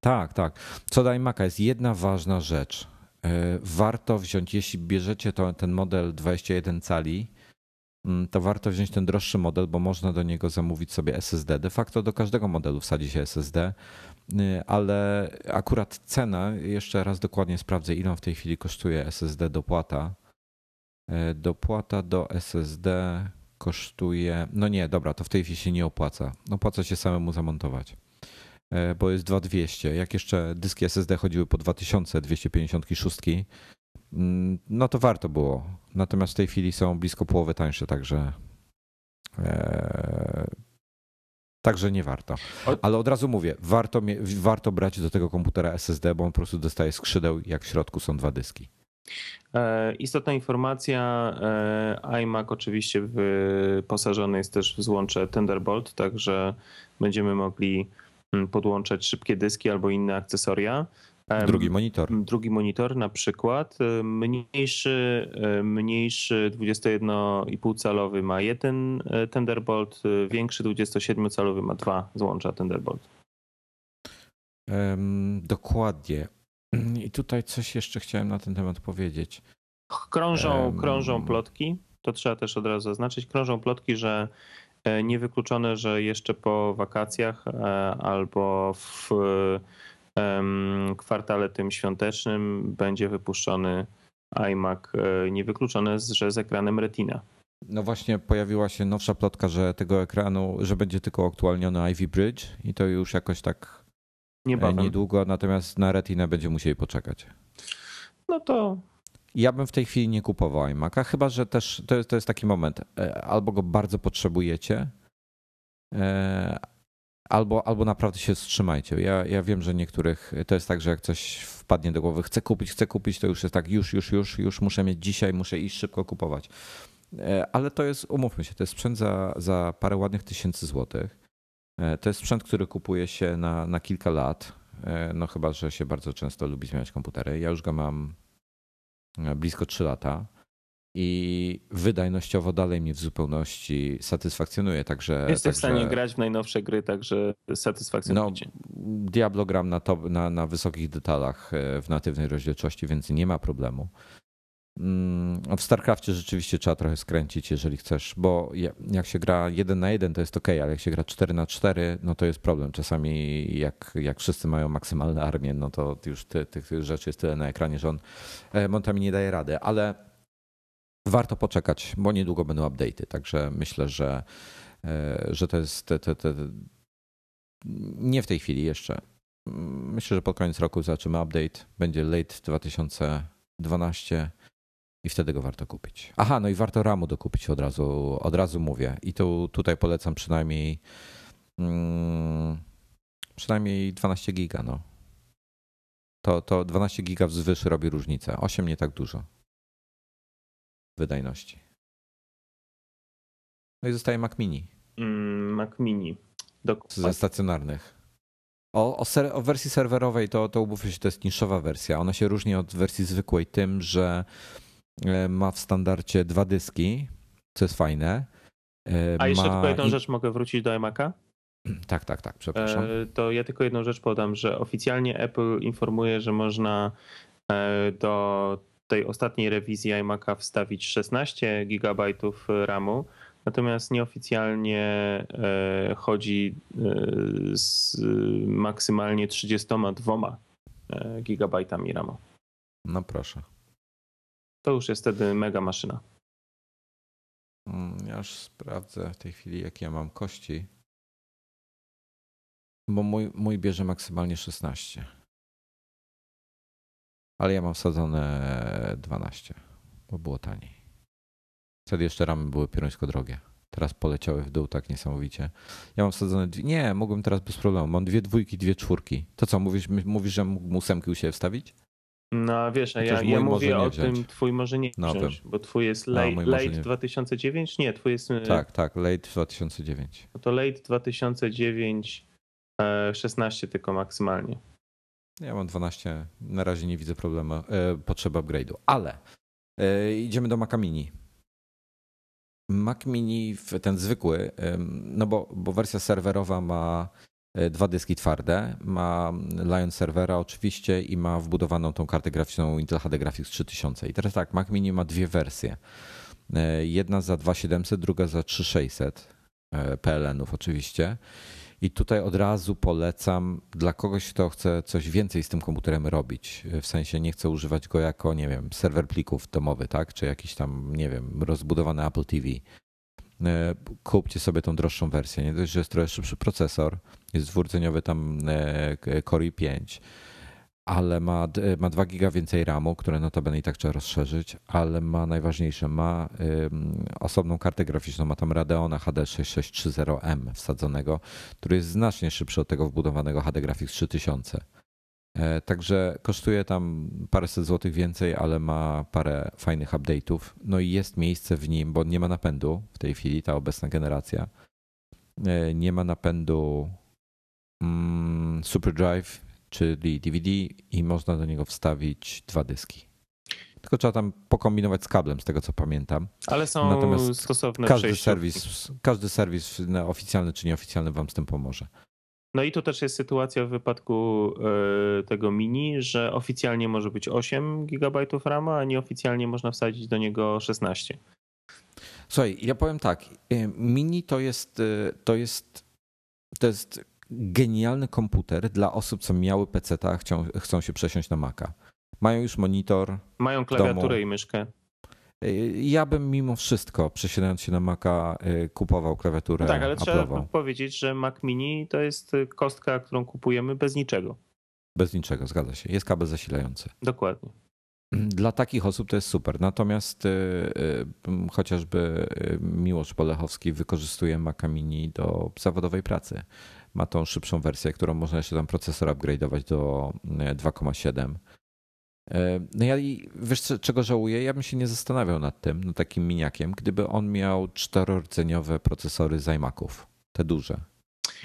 S1: tak, tak. Co do iMac'a jest jedna ważna rzecz. E, warto wziąć, jeśli bierzecie to, ten model 21 cali, mm, to warto wziąć ten droższy model, bo można do niego zamówić sobie SSD. De facto do każdego modelu wsadzi się SSD, y, ale akurat cena, jeszcze raz dokładnie sprawdzę, ile w tej chwili kosztuje SSD dopłata. E, dopłata do SSD kosztuje. No nie, dobra, to w tej chwili się nie opłaca. Opłaca się samemu zamontować. E, bo jest 2200. Jak jeszcze dyski SSD chodziły po 2256, mm, no to warto było. Natomiast w tej chwili są blisko połowy tańsze, także e, Także nie warto. Ale od razu mówię, warto, warto brać do tego komputera SSD, bo on po prostu dostaje skrzydeł, jak w środku są dwa dyski.
S2: E, istotna informacja, iMac oczywiście wyposażony jest też w złącze Thunderbolt, także będziemy mogli podłączać szybkie dyski albo inne akcesoria.
S1: Drugi monitor.
S2: Drugi monitor na przykład. Mniejszy, mniejszy 21,5 calowy ma jeden e, Thunderbolt, większy 27 calowy ma dwa złącza Thunderbolt.
S1: Dokładnie. <clears throat> I tutaj coś jeszcze chciałem na ten temat powiedzieć.
S2: Krążą, krążą plotki, to trzeba też od razu zaznaczyć, krążą plotki, że E, niewykluczone, że jeszcze po wakacjach e, albo w kwartale tym świątecznym będzie wypuszczony iMac. E, niewykluczone, że z ekranem Retina.
S1: No właśnie pojawiła się nowsza plotka, że tego ekranu, że będzie tylko aktualniony Ivy Bridge i to już jakoś tak Niebawem. niedługo, natomiast na Retina będzie musieli poczekać.
S2: No to
S1: ja bym w tej chwili nie kupował iMac'a, chyba że też to jest, to jest taki moment, e, albo go bardzo potrzebujecie, e, albo, albo naprawdę się wstrzymajcie. Ja, ja wiem, że niektórych to jest tak, że jak coś wpadnie do głowy, chcę kupić, chcę kupić, to już jest tak, już, już, już, już muszę mieć dzisiaj, muszę iść szybko kupować. E, ale to jest, umówmy się, to jest sprzęt za, za parę ładnych tysięcy złotych. To jest sprzęt, który kupuje się na, na kilka lat. No chyba, że się bardzo często lubi zmieniać komputery. Ja już go mam blisko 3 lata i wydajnościowo dalej mnie w zupełności satysfakcjonuje. Także,
S2: Jesteś także, w stanie grać w najnowsze gry, także satysfakcjonuje. No,
S1: Diablo gram na, to, na, na wysokich detalach e, w natywnej rozdzielczości, więc nie ma problemu. Mm, w StarCraftie rzeczywiście trzeba trochę skręcić, jeżeli chcesz, bo jak się gra 1 na 1 to jest ok, ale jak się gra 4 na 4 no to jest problem. Czasami jak, jak wszyscy mają maksymalne armię, no to już ty, tych rzeczy jest tyle na ekranie, że on e, montami nie daje rady, ale warto poczekać, bo niedługo będą update'y, także myślę, że, e, że to jest te, te, te, nie w tej chwili jeszcze. Myślę, że pod koniec roku zobaczymy update, będzie late 2012 i wtedy go warto kupić. Aha, no i warto ramu dokupić od razu, od razu mówię. I tu, tutaj polecam przynajmniej mm, przynajmniej 12 giga, no. To, to 12 giga wzwyż robi różnicę. 8 nie tak dużo wydajności. No i zostaje Mac Mini.
S2: Mm, Mac Mini.
S1: Dokładnie. Ze stacjonarnych. O, o, ser, o, wersji serwerowej to, to umówmy się, to jest niszowa wersja. Ona się różni od wersji zwykłej tym, że ma w standardzie dwa dyski, co jest fajne.
S2: E, A jeszcze tylko jedną rzecz mogę wrócić do iMac'a? <clears throat>
S1: Tak, tak, tak, przepraszam. E,
S2: to ja tylko jedną rzecz podam, że oficjalnie Apple informuje, że można do tej ostatniej rewizji iMac'a wstawić 16 GB RAMu, natomiast nieoficjalnie chodzi z maksymalnie 32 GB RAMu.
S1: No proszę
S2: to już jest wtedy mega maszyna.
S1: Mm, ja już sprawdzę w tej chwili, jakie ja mam kości. Bo mój, mój bierze maksymalnie 16. Ale ja mam wsadzone 12, bo było taniej. Wtedy jeszcze ramy były pierońsko drogie. Teraz poleciały w dół tak niesamowicie. Ja mam wsadzone. Nie, mogłem teraz bez problemu. Mam dwie dwójki, dwie czwórki. To co, mówisz, mówisz że mógł ósemki u siebie wstawić?
S2: No wiesz, ja, ja mówię o tym, twój może nie no, wziąć, bo twój jest late, no, late nie... 2009? Nie, twój jest... E,
S1: tak, tak, late 2009.
S2: No to late 2009, 16 e, tylko maksymalnie.
S1: Ja mam 12. Na razie nie widzę problemu, e, potrzeby upgrade'u, ale e, idziemy do Maca Mini. Mac Mini, ten zwykły, no bo, bo wersja serwerowa ma dwa dyski twarde, ma Lion serwera oczywiście i ma wbudowaną tą kartę graficzną Intel HD Graphics 3000. I teraz tak, Mac Mini ma dwie wersje. E, jedna za 2700, druga za 3600 e, PLN-ów oczywiście. I tutaj od razu polecam dla kogoś, kto chce coś więcej z tym komputerem robić. W sensie nie chce używać go jako, nie wiem, serwer plików domowy, tak? Czy jakiś tam, nie wiem, rozbudowany Apple TV. E, kupcie sobie tą droższą wersję. Nie dość, że jest trochę szybszy procesor, jest dwurdzeniowy tam Core i5 ale ma, ma 2 giga więcej RAMu, które notabene i tak trzeba rozszerzyć, ale ma najważniejsze, ma osobną kartę graficzną, ma tam Radeona HD 6630M wsadzonego, który jest znacznie szybszy od tego wbudowanego HD Graphics 3000. E, także kosztuje tam paręset złotych więcej, ale ma parę fajnych update'ów. No i jest miejsce w nim, bo nie ma napędu w tej chwili, ta obecna generacja. E, nie ma napędu mm, SuperDrive czyli DVD i można do niego wstawić dwa dyski. Tylko trzeba tam pokombinować z kablem, z tego co pamiętam.
S2: Ale są Natomiast stosowne
S1: każdy serwis, każdy serwis oficjalny czy nieoficjalny wam z tym pomoże.
S2: No i tu też jest sytuacja w wypadku e, tego mini, że oficjalnie może być 8 GB RAM, a nieoficjalnie można wsadzić do niego 16.
S1: Słuchaj, ja powiem tak. E, mini to jest, e, to jest, to jest genialny komputer dla osób, co miały PC, a chcą, chcą się przesiąść na Maca. Mają już monitor.
S2: Mają klawiaturę i myszkę.
S1: Y, ja bym mimo wszystko, przesiadając się na Maca, y, kupował klawiaturę. No
S2: tak, ale trzeba powiedzieć, że Mac Mini to jest kostka, którą kupujemy bez niczego.
S1: Bez niczego, zgadza się. Jest kabel zasilający.
S2: Dokładnie.
S1: Dla takich osób to jest super. Natomiast y, chociażby Miłosz Polechowski wykorzystuje Maca Mini do zawodowej pracy ma tą szybszą wersję, którą można jeszcze tam procesor upgrade'ować do 2,7. E, e, no ja wiesz czego żałuję? Ja bym się nie zastanawiał nad tym, nad takim miniakiem, gdyby on miał czterordzeniowe procesory z iMaców, te duże.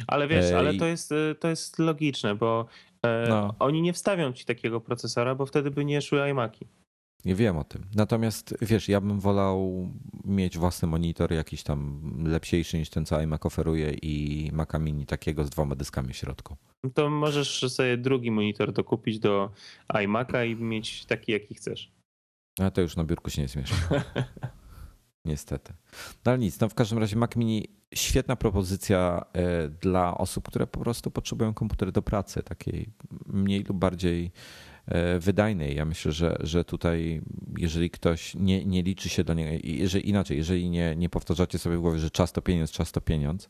S2: Ale wiesz, ale to jest, to jest logiczne, bo no. oni nie wstawią ci takiego procesora, bo wtedy by nie szły iMaki.
S1: Nie wiem o tym. Natomiast wiesz, ja bym wolał mieć własny monitor, jakiś tam lepszy niż ten, co iMac oferuje i Maca Mini takiego z dwoma dyskami w środku.
S2: To możesz sobie drugi monitor dokupić do iMac'a i mieć taki, jaki chcesz.
S1: A to już na biurku się nie zmieszczę. <laughs> Niestety. No ale nic, no w każdym razie Mac Mini świetna propozycja e, dla osób, które po prostu potrzebują komputer do pracy, takiej mniej lub bardziej wydajnej. Ja myślę, że, że tutaj, jeżeli ktoś nie, nie liczy się do niego, jeżeli inaczej, jeżeli nie, nie powtarzacie sobie w głowie, że czas to pieniądz, czas to pieniądz,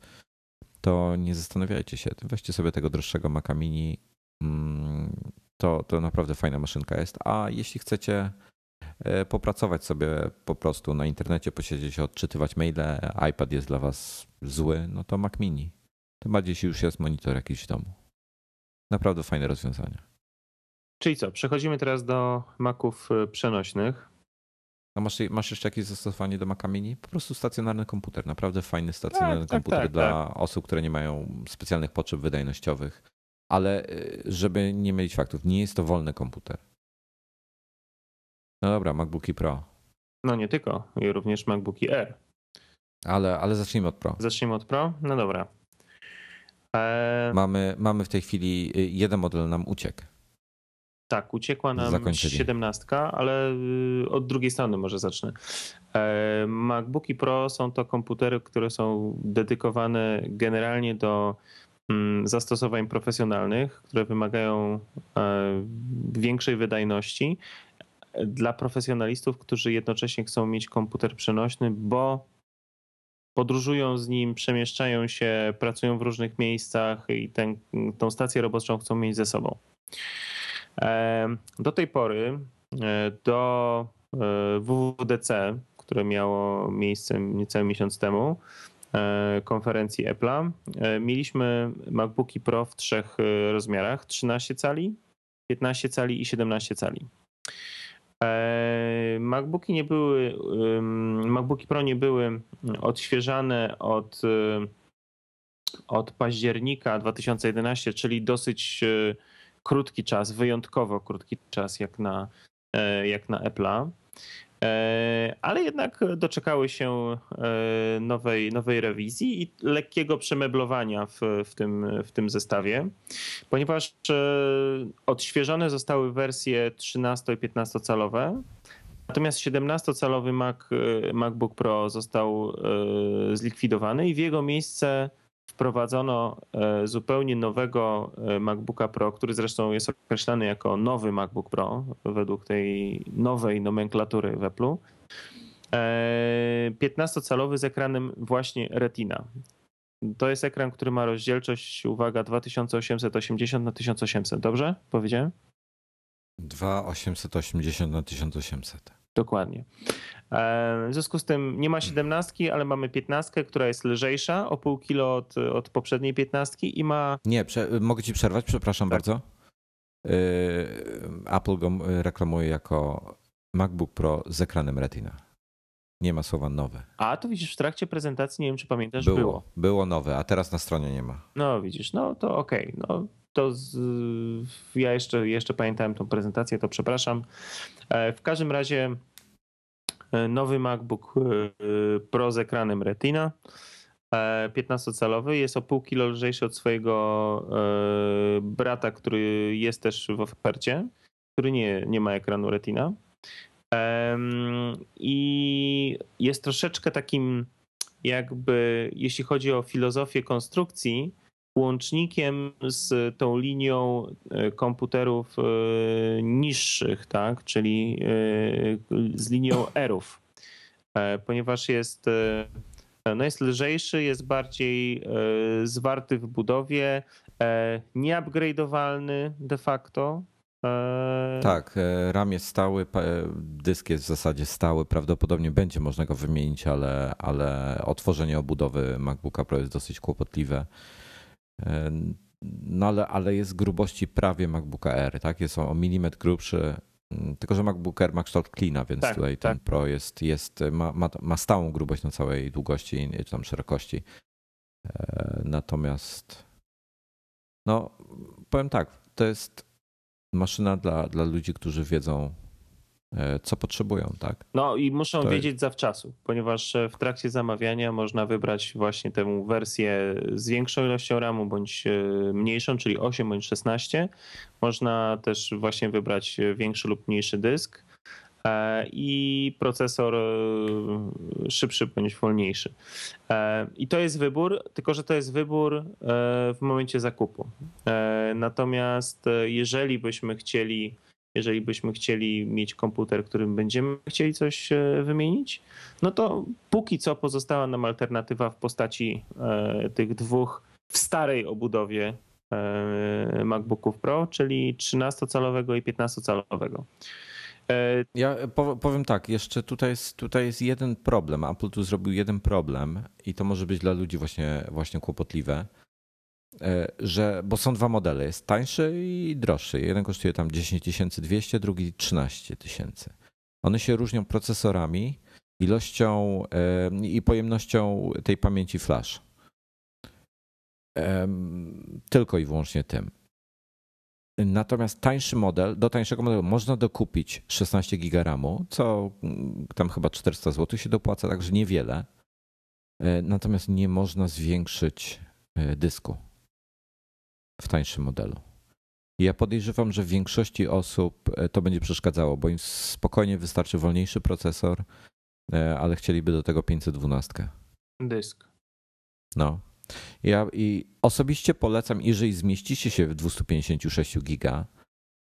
S1: to nie zastanawiajcie się. Weźcie sobie tego droższego Maca Mini. Mm, to, to naprawdę fajna maszynka jest. A jeśli chcecie e, popracować sobie po prostu na internecie, posiedzieć, odczytywać maile, iPad jest dla was zły, no to Mac Mini. Tym bardziej, jeśli już jest monitor jakiś w domu. Naprawdę fajne rozwiązania.
S2: Czyli co, przechodzimy teraz do maków y, przenośnych.
S1: A masz, masz jeszcze jakieś zastosowanie do Maca Mini? Po prostu stacjonarny komputer, naprawdę fajny stacjonarny tak, tak komputer tak, tak, dla osób, które nie mają specjalnych potrzeb wydajnościowych. Ale y, żeby nie mylić faktów, nie jest to wolny komputer. No dobra, MacBooki Pro.
S2: No nie tylko, i również MacBooki Air.
S1: Ale, ale zacznijmy od Pro.
S2: Zacznijmy od Pro? No dobra.
S1: E... Mamy, mamy w tej chwili y, jeden model nam uciekł.
S2: Tak, uciekła nam 17, ale y, od drugiej strony może zacznę. E, MacBooki Pro są to komputery, które są dedykowane generalnie do mm, zastosowań profesjonalnych, które wymagają e, większej wydajności dla profesjonalistów, którzy jednocześnie chcą mieć komputer przenośny, bo podróżują z nim, przemieszczają się, pracują w różnych miejscach i tą stację roboczą chcą mieć ze sobą. Do tej pory e, do e, WWDC, które miało miejsce niecały miesiąc temu, e, konferencji Apple'a, mieliśmy MacBooki Pro w trzech rozmiarach: 13 cali, 15 cali i 17 cali. MacBooki nie były, MacBooki Pro nie były odświeżane od, od października 2011, czyli dosyć krótki czas, wyjątkowo krótki czas jak na, jak na Apple'a. Ale jednak doczekały się nowej, nowej rewizji i lekkiego przemeblowania w, w, tym, w tym zestawie, ponieważ odświeżone zostały wersje 13 i 15 calowe, Natomiast 17-calowy Mac, MacBook Pro został zlikwidowany i w jego miejsce wprowadzono y, zupełnie nowego MacBooka Pro, który zresztą jest określany jako nowy MacBook Pro według tej nowej nomenklatury w Apple'u. 15-calowy z ekranem właśnie Retina. To jest ekran, który ma rozdzielczość, uwaga, 2880 na 1800. Dobrze powiedziałem?
S1: 2880 na 1800.
S2: Dokładnie. E, w związku z tym nie ma 17, ale mamy 15, która jest lżejsza o pół kilo od, od poprzedniej 15 i ma.
S1: Nie, mogę ci przerwać, przepraszam tak. bardzo. E, Apple go reklamuje jako MacBook Pro z ekranem Retina. Nie ma słowa nowe.
S2: A to widzisz, w trakcie prezentacji, nie wiem czy pamiętasz,
S1: było.
S2: Było,
S1: było nowe, a teraz na stronie nie ma.
S2: No widzisz, no to okej. Okay. No, to z, ja jeszcze, jeszcze pamiętałem tą prezentację, to przepraszam. E, w każdym razie e, nowy MacBook e, Pro z ekranem Retina 15-calowy jest o pół kilo lżejszy od swojego brata, który jest też w ofercie, który nie, nie ma ekranu Retina. I jest troszeczkę takim jakby, jeśli chodzi o filozofię konstrukcji, łącznikiem z tą linią e, komputerów e, niższych, tak? czyli e, z linią R-ów, ponieważ jest, no jest lżejszy, jest bardziej zwarty w budowie, nieupgrade'owalny de facto.
S1: Tak, RAM jest stały, dysk jest w zasadzie stały, prawdopodobnie będzie można go wymienić, ale, ale otworzenie obudowy MacBooka Pro jest dosyć kłopotliwe. No ale, ale jest grubości prawie MacBooka R, tak? Jest o milimetr grubszy. Mm, tylko, że MacBook Air ma kształt klina, więc tak, tutaj tak. ten Pro jest, jest, ma, ma, ma stałą grubość na całej długości czy tam szerokości. E, natomiast no, powiem tak, to jest maszyna dla, dla ludzi, którzy wiedzą, E, co potrzebują, tak?
S2: No i muszą to wiedzieć zawczasu, ponieważ e, w trakcie zamawiania można wybrać właśnie tę wersję z większą ilością RAMu bądź e, mniejszą, czyli 8 bądź 16. Można też właśnie wybrać większy lub mniejszy dysk i procesor szybszy bądź wolniejszy. I to jest wybór, tylko że to jest wybór w momencie zakupu. Natomiast jeżeli byśmy chcieli jeżeli byśmy chcieli mieć komputer, którym będziemy chcieli coś e, wymienić, no to póki co pozostała nam alternatywa w postaci e, tych dwóch w starej obudowie e, MacBooków Pro, czyli 13-calowego i 15-calowego.
S1: Ja powiem tak, jeszcze tutaj jest, tutaj jest jeden problem. Apple tu zrobił jeden problem i to może być dla ludzi właśnie, właśnie kłopotliwe. E, że, bo są dwa modele, jest tańszy i droższy. Jeden kosztuje tam 10 200, drugi 13 tysięcy. One się różnią procesorami, ilością e, i pojemnością tej pamięci flash. Tylko i wyłącznie tym. Natomiast tańszy model, do tańszego modelu można dokupić 16 GB RAMu, co mm, tam chyba 400 zł się dopłaca, także niewiele. E, natomiast nie można zwiększyć dysku w tańszym modelu. ja podejrzewam, że w większości osób e, to będzie przeszkadzało, bo im spokojnie wystarczy wolniejszy procesor, e, ale chcieliby do tego 512.
S2: Dysk.
S1: No. Ja i osobiście polecam, jeżeli zmieścicie się w 256 giga,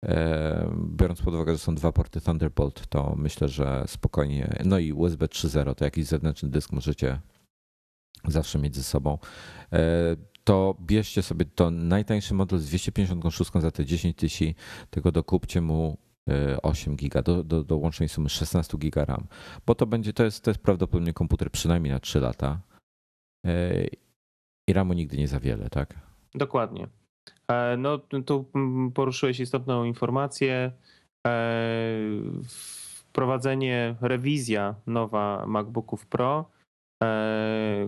S1: e, biorąc pod uwagę, że są dwa porty Thunderbolt, to myślę, że spokojnie, no i USB 3.0, to jakiś zewnętrzny dysk możecie zawsze mieć ze sobą to bierzcie sobie to najtańszy model z 256 za te 10 tysięcy, tego dokupcie mu 8 e, giga, do, do, do łącznej sumy 16 giga RAM, bo to będzie, to jest, to jest prawdopodobnie komputer przynajmniej na 3 lata e, i RAMu nigdy nie za wiele, tak?
S2: Dokładnie. E, no tu poruszyłeś istotną informację. Wprowadzenie, rewizja nowa MacBooków Pro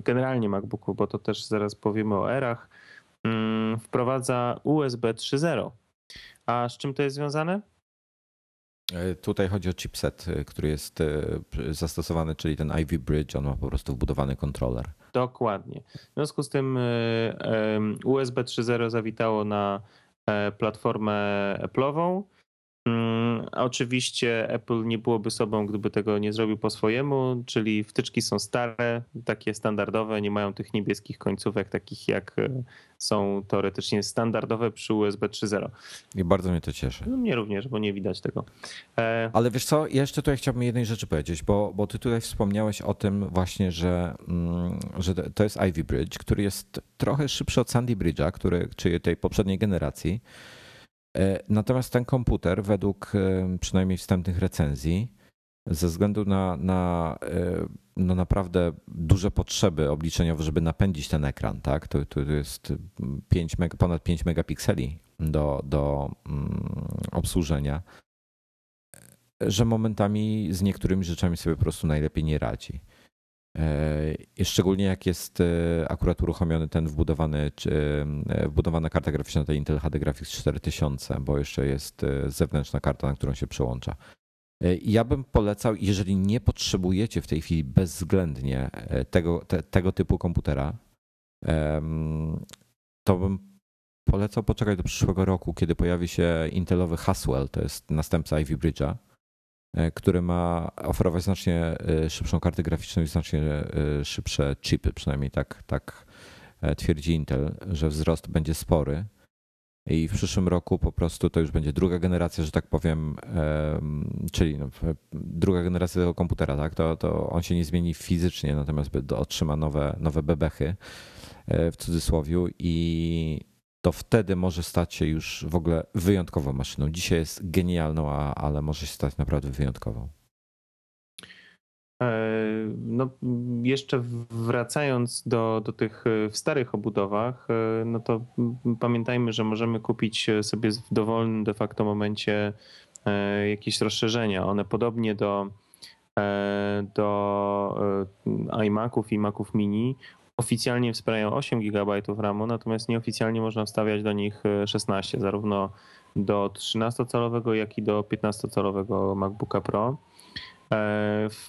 S2: generalnie MacBooku, bo to też zaraz powiemy o erach, mm, wprowadza USB 3.0. A z czym to jest związane?
S1: E, tutaj chodzi o chipset, e, który jest e, zastosowany, czyli ten Ivy Bridge, on ma po prostu wbudowany kontroler.
S2: Dokładnie. W związku z tym USB 3.0 zawitało na platformę Apple'ową Mm, oczywiście Apple nie byłoby sobą, gdyby tego nie zrobił po swojemu, czyli wtyczki są stare, takie standardowe, nie mają tych niebieskich końcówek, takich jak e, są teoretycznie standardowe przy USB 3.0.
S1: I bardzo mnie to cieszy.
S2: No, mnie również, bo nie widać tego.
S1: E... Ale wiesz co, jeszcze tutaj chciałbym jednej rzeczy powiedzieć, bo, bo ty tutaj wspomniałeś o tym właśnie, że, mm, że to jest Ivy Bridge, który jest trochę szybszy od Sandy Bridge'a, który, czyli tej poprzedniej generacji. E, natomiast ten komputer, według e, przynajmniej wstępnych recenzji, ze względu na, na e, no naprawdę duże potrzeby obliczeniowe, żeby napędzić ten ekran, tak? To, to jest 5 ponad 5 megapikseli do, do mm, obsłużenia, że momentami z niektórymi rzeczami sobie po prostu najlepiej nie radzi. E, szczególnie jak jest e, akurat uruchomiony ten wbudowany, e, wbudowana karta graficzna tej Intel HD Graphics 4000, bo jeszcze jest zewnętrzna karta, na którą się przełącza. Ja bym polecał, jeżeli nie potrzebujecie w tej chwili bezwzględnie tego, te, tego typu komputera, to bym polecał poczekać do przyszłego roku, kiedy pojawi się Intelowy Haswell, to jest następca Ivy Bridge'a który ma oferować znacznie e, szybszą kartę graficzną i znacznie e, szybsze chipy, przynajmniej tak, tak twierdzi Intel, że wzrost będzie spory. I w przyszłym roku po prostu to już będzie druga generacja, że tak powiem, czyli no, druga generacja tego komputera, tak? To, to on się nie zmieni fizycznie, natomiast otrzyma nowe, nowe bebechy w cudzysłowie i to wtedy może stać się już w ogóle wyjątkową maszyną. Dzisiaj jest genialną, ale może się stać naprawdę wyjątkową.
S2: E, no, jeszcze wracając do, do tych w starych obudowach, e, no to pamiętajmy, że możemy kupić sobie w dowolnym de facto momencie e, jakieś rozszerzenia. One podobnie do, do iMaców i Maców Mini oficjalnie wspierają 8 GB RAMu, natomiast nieoficjalnie można wstawiać do nich 16, e, zarówno do 13-calowego, jak i do 15-calowego MacBooka Pro. E, w,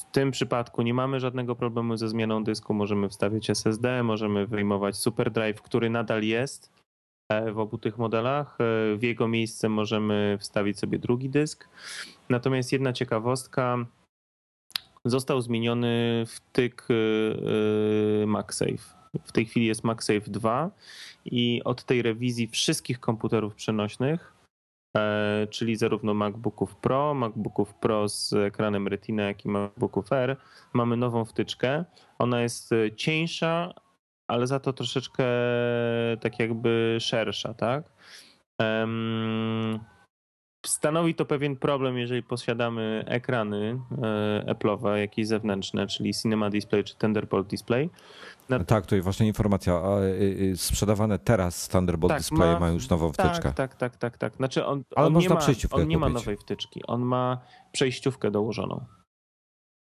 S2: w, tym przypadku nie mamy żadnego problemu ze zmianą dysku. Możemy wstawiać SSD, możemy wyjmować SuperDrive, który nadal jest e, w obu tych modelach. W jego miejsce możemy wstawić sobie drugi dysk. Natomiast jedna ciekawostka, został zmieniony wtyk y, y, MagSafe. W tej chwili jest MagSafe 2 i od tej rewizji wszystkich komputerów przenośnych, e, czyli zarówno MacBooków Pro, MacBooków Pro z ekranem Retina, jak i MacBooków R, mamy nową wtyczkę. Ona jest e, cieńsza, ale za to troszeczkę tak jakby szersza, tak? Stanowi to pewien problem, jeżeli posiadamy ekrany e, Apple'owe, jakieś zewnętrzne, czyli Cinema Display czy Thunderbolt Display.
S1: Na... Tak, tutaj właśnie informacja. Y, y, sprzedawane teraz Thunderbolt tak, Display ma... mają już nową tak, wtyczkę.
S2: Tak, tak, tak, tak. tak. Znaczy on, Ale on, nie ma, on nie ma nowej wtyczki, on ma przejściówkę dołożoną.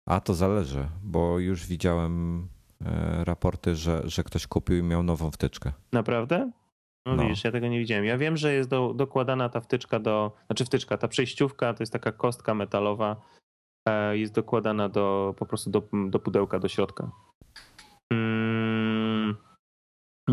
S1: A to zależy, bo już widziałem e, raporty, że, że ktoś kupił i miał nową wtyczkę.
S2: Naprawdę? No, no, widzisz, ja tego nie widziałem. Ja wiem, że jest do, dokładana ta wtyczka do, znaczy wtyczka, ta przejściówka to jest taka kostka metalowa, e, jest dokładana do, po prostu do, do pudełka, do środka. Mm,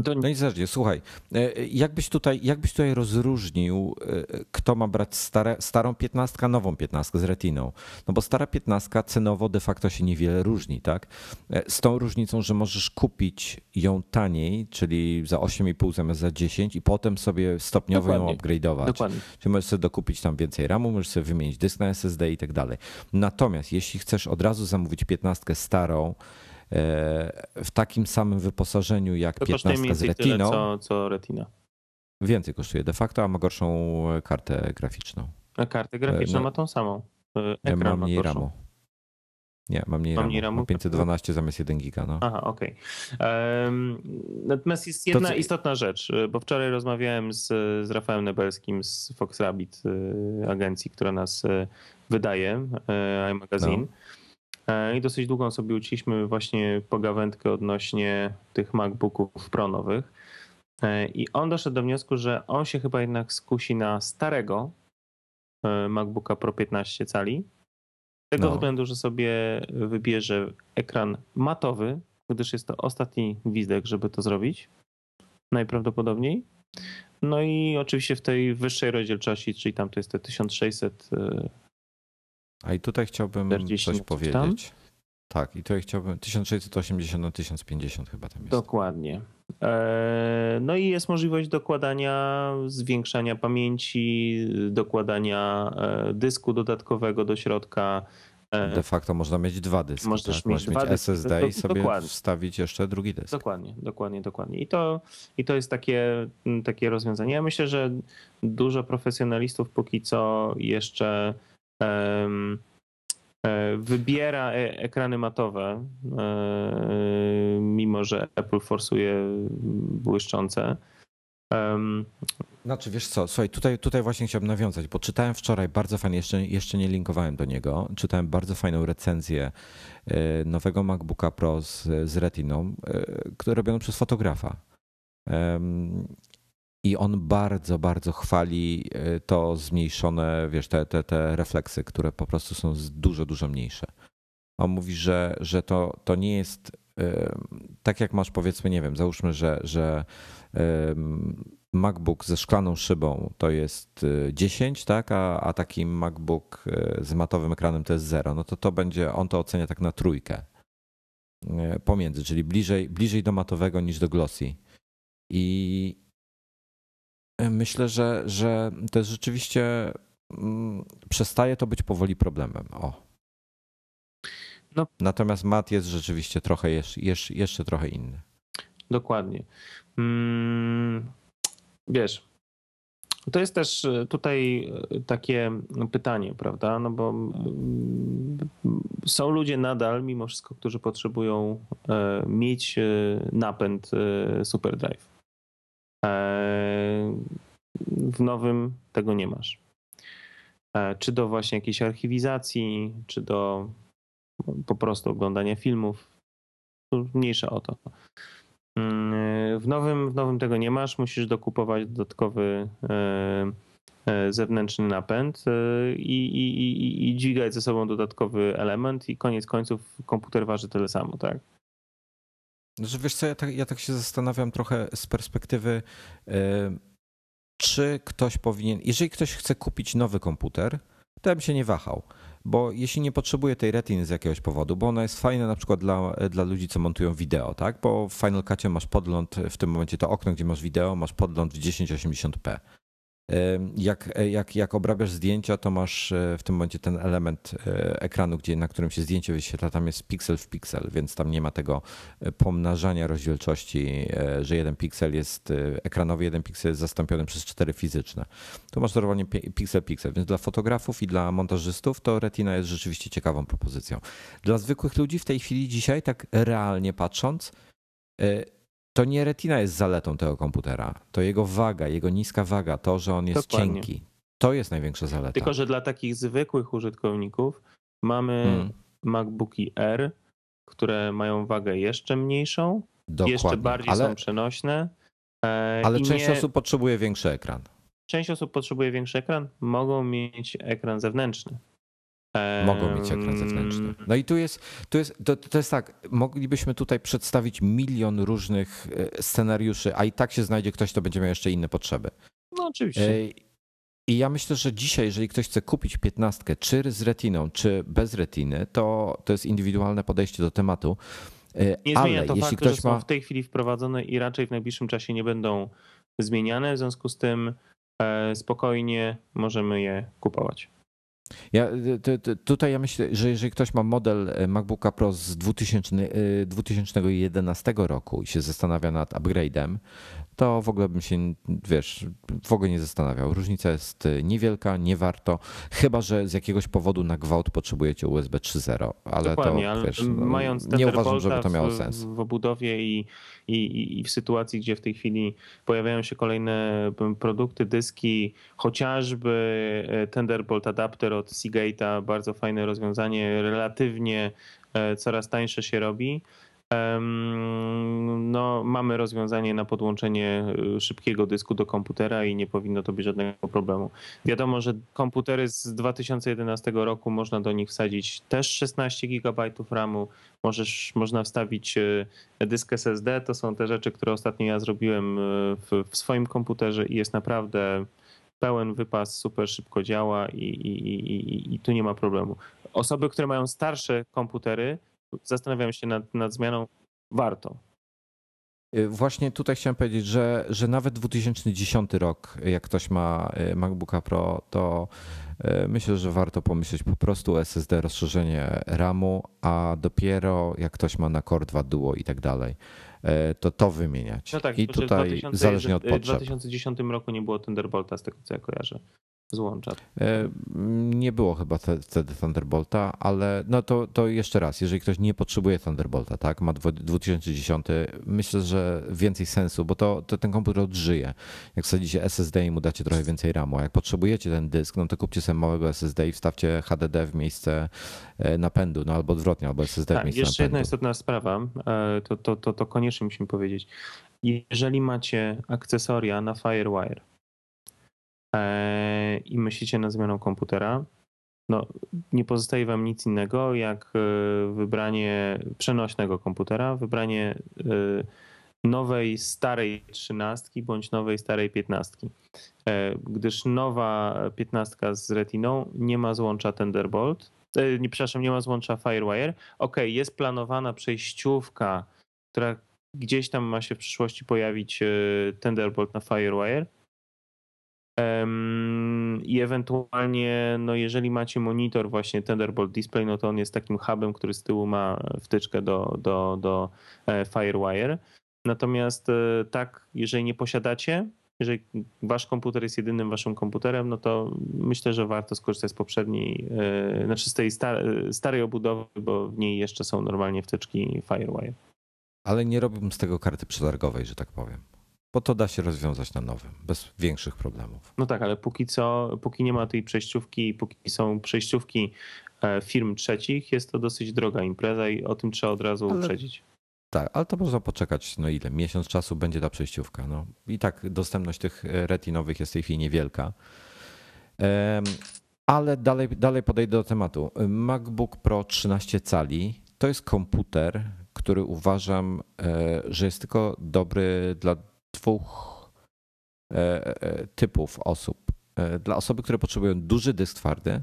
S1: to... No i zależnie, słuchaj, e, jakbyś tutaj, jakbyś tutaj rozróżnił, e, kto ma brać stare, starą piętnastkę, nową piętnastkę z retiną? No bo stara piętnastka cenowo de facto się niewiele różni, tak? E, z tą różnicą, że możesz kupić ją taniej, czyli za 8,5 zamiast za 10 i potem sobie stopniowo Dokładnie. ją upgrade'ować. Dokładnie. Czyli możesz sobie dokupić tam więcej RAMu, możesz sobie wymienić dysk na SSD i tak dalej. Natomiast jeśli chcesz od razu zamówić piętnastkę starą, w takim samym wyposażeniu jak to 15 z Retiną. Tyle,
S2: co, co Retina.
S1: Więcej kosztuje de facto, a ma gorszą kartę graficzną.
S2: A kartę graficzną no, ma tą samą.
S1: E, ekran ma mniej RAMu. Nie, mam mniej, mam mniej RAMu. 512 zamiast 1 giga. No.
S2: Aha, okej. Okay. Um, natomiast jest jedna to, istotna rzecz, bo wczoraj rozmawiałem z, z Rafałem Nebelskim z Fox Rabbit, e, agencji, która nas e, wydaje, iMagazine. No. E, I dosyć długą sobie uciśmy właśnie pogawędkę odnośnie tych MacBooków Pro nowych. I on doszedł do wniosku, że on się chyba jednak skusi na starego MacBooka Pro 15 cali. Z tego no. względu, że sobie wybierze ekran matowy, gdyż jest to ostatni gwizdek, żeby to zrobić. Najprawdopodobniej. No i oczywiście w tej wyższej rozdzielczości, czyli tam to jest te 1600.
S1: A i tutaj chciałbym coś powiedzieć. Tam. Tak, i tutaj chciałbym 1680 na 1050 chyba tam jest.
S2: Dokładnie. E, no i jest możliwość dokładania, zwiększania pamięci, dokładania e, dysku dodatkowego do środka.
S1: E, De facto można mieć dwa dyski. Możesz tak? mieć, dwa mieć SSD i sobie dokładnie. wstawić jeszcze drugi dysk.
S2: Dokładnie, dokładnie, dokładnie. I to, i to jest takie, takie rozwiązanie. Ja myślę, że dużo profesjonalistów póki co jeszcze wybiera ekrany matowe, mimo że Apple forsuje błyszczące.
S1: Znaczy, wiesz co, słuchaj, tutaj, tutaj właśnie chciałbym nawiązać, bo czytałem wczoraj bardzo fajnie, jeszcze, jeszcze nie linkowałem do niego, czytałem bardzo fajną recenzję e, nowego MacBooka Pro z, z Retiną, e, robioną przez fotografa. I on bardzo, bardzo chwali e, to zmniejszone, wiesz, te, te, te refleksy, które po prostu są dużo, dużo mniejsze. On mówi, że, że to, to nie jest tak jak masz powiedzmy, nie wiem, załóżmy, że, że MacBook ze szklaną szybą to jest 10, y, tak, a, a taki MacBook z matowym ekranem to jest 0, no to to będzie, on to ocenia tak na trójkę pomiędzy, czyli bliżej, bliżej do matowego niż do glossy. I myślę, że, że to jest rzeczywiście mm, przestaje to być powoli problemem. O. No. Natomiast mat jest rzeczywiście trochę jeszcze, jeszcze trochę inny.
S2: Dokładnie. Mm, wiesz, to jest też e, tutaj e, takie pytanie, prawda? No bo mm, są ludzie nadal, mimo wszystko, którzy potrzebują e, mieć napęd SuperDrive. W nowym tego nie masz. Czy do właśnie jakiejś archiwizacji, czy do po prostu oglądania filmów. Mniejsza o to. Mm, w nowym, w nowym tego nie masz, musisz dokupować dodatkowy e, e, zewnętrzny napęd e, i, i, i, i dźwigać ze sobą dodatkowy element i koniec końców komputer waży tyle samo, tak?
S1: Że wiesz co, ja tak, ja tak się zastanawiam trochę z perspektywy, czy ktoś powinien, jeżeli ktoś chce kupić nowy komputer, to ja bym się nie wahał bo jeśli nie potrzebuję tej retiny z jakiegoś powodu, bo ona jest fajna na przykład dla, dla ludzi, co montują wideo, tak? Bo w Final Cutie masz podgląd, w tym momencie to okno, gdzie masz wideo, masz podgląd w 1080p. Jak, jak, jak obrabiasz zdjęcia, to masz e, w tym momencie ten element e, ekranu, gdzie, na którym się zdjęcie wyświetla, tam jest piksel w piksel, więc tam nie ma tego e, pomnażania rozdzielczości, że jeden piksel jest ekranowy, jeden piksel jest zastąpiony przez cztery fizyczne. To masz normalnie piksel piksel, więc dla fotografów i dla montażystów to Retina jest rzeczywiście ciekawą propozycją. Dla zwykłych ludzi w tej chwili dzisiaj, tak realnie patrząc, to nie retina jest zaletą tego komputera. To jego waga, jego niska waga, to, że on jest Dokładnie. cienki. To jest największa zaleta.
S2: Tylko, że dla takich zwykłych użytkowników mamy hmm. MacBooki R, które mają wagę jeszcze mniejszą, Dokładnie. jeszcze bardziej ale, są przenośne.
S1: E, ale część nie... osób potrzebuje większy ekran.
S2: Część osób potrzebuje większy ekran, mogą mieć ekran zewnętrzny.
S1: Mogą mieć ekran zewnętrzny. No i tu jest, tu jest to, to jest tak, moglibyśmy tutaj przedstawić milion różnych e, scenariuszy, a i tak się znajdzie ktoś, kto będzie miał jeszcze inne potrzeby.
S2: No oczywiście.
S1: I ja myślę, że dzisiaj, jeżeli ktoś chce kupić piętnastkę, czy z retiną, czy bez retiny, to, to jest indywidualne podejście do tematu.
S2: E, nie Ale zmienia to jeśli faktu, ktoś że są ma... w tej chwili wprowadzone i raczej w najbliższym czasie nie będą zmieniane, w związku z tym e, spokojnie możemy je kupować.
S1: Ja, tutaj ja myślę, że jeżeli ktoś ma model e, MacBooka Pro z 2000, 2011 e, roku i się zastanawia nad upgrade'em, to w ogóle bym się, wiesz, w ogóle nie zastanawiał. Różnica jest y, niewielka, nie warto, chyba że z jakiegoś powodu na gwałt potrzebujecie USB 3.0, ale Dokładnie, to wiesz, no, mając nie uważam, żeby to miało sens.
S2: W, w obudowie i, i, i w sytuacji, gdzie w tej chwili pojawiają się kolejne produkty, dyski, chociażby e, Thunderbolt adapter od Seagate'a, bardzo fajne rozwiązanie, relatywnie e, coraz tańsze się robi no, mamy rozwiązanie na podłączenie y, szybkiego dysku do komputera i nie powinno to być żadnego problemu. Wiadomo, że komputery z 2011 roku można do nich wsadzić też 16 GB RAMu, Możesz, można wstawić y, dysk SSD. To są te rzeczy, które ostatnio ja zrobiłem w, w swoim komputerze i jest naprawdę pełen wypas, super szybko działa i, i, i, i tu nie ma problemu. Osoby, które mają starsze komputery, zastanawiam się nad, nad zmianą, warto.
S1: Y, właśnie tutaj chciałem powiedzieć, że, że nawet 2010 rok, jak ktoś ma y, MacBooka Pro, to y, myślę, że warto pomyśleć po prostu SSD, rozszerzenie RAMu, a dopiero jak ktoś ma na Core 2 Duo i tak dalej, to to wymieniać.
S2: No tak,
S1: I tutaj 2000, zależnie od potrzeb.
S2: W 2010 roku nie było Thunderbolta, z tego co ja kojarzę złącza.
S1: E, nie było chyba wtedy Thunderbolta, ale no to, to jeszcze raz, jeżeli ktoś nie potrzebuje Thunderbolta, tak, ma 2010, myślę, że więcej sensu, bo to, to ten komputer odżyje. Jak wsadzicie SSD i mu dacie trochę więcej RAMu, a jak potrzebujecie ten dysk, no to kupcie sobie małego SSD i wstawcie HDD w miejsce e, napędu, no albo odwrotnie, albo SSD
S2: tak,
S1: w miejsce
S2: jeszcze
S1: napędu.
S2: jedna istotna sprawa, e, to, to, to, to koniecznie musimy powiedzieć. Jeżeli macie akcesoria na FireWire, i myślicie nad zmianą komputera, no, nie pozostaje wam nic innego jak e, wybranie przenośnego komputera, wybranie e, nowej starej trzynastki bądź nowej starej piętnastki. Gdyż nowa piętnastka z Retiną nie ma złącza Thunderbolt, nie, przepraszam, nie ma złącza FireWire. Ok, jest planowana przejściówka, która gdzieś tam ma się w przyszłości pojawić Thunderbolt na FireWire, i ewentualnie, no jeżeli macie monitor właśnie Thunderbolt Display, no to on jest takim hubem, który z tyłu ma wtyczkę do, do, do e, FireWire. Natomiast e, tak, jeżeli nie posiadacie, jeżeli wasz komputer jest jedynym waszym komputerem, no to myślę, że warto skorzystać z poprzedniej, e, znaczy z tej starej obudowy, bo w niej jeszcze są normalnie wtyczki FireWire.
S1: Ale nie robiłbym z tego karty przetargowej, że tak powiem. Bo to da się rozwiązać na nowym, bez większych problemów.
S2: No tak, ale póki co, póki nie ma tej przejściówki, póki są przejściówki e, firm trzecich, jest to dosyć droga impreza i o tym trzeba od razu ale, uprzedzić.
S1: Tak, ale to można poczekać, no ile? Miesiąc czasu będzie ta przejściówka. No. I tak dostępność tych e, retinowych jest w tej chwili niewielka. Ale dalej, dalej podejdę do tematu. MacBook Pro 13 cali to jest komputer, który uważam, e, że jest tylko dobry dla dwóch e, e, typów osób. E, dla osoby, które potrzebują duży dysk twardy,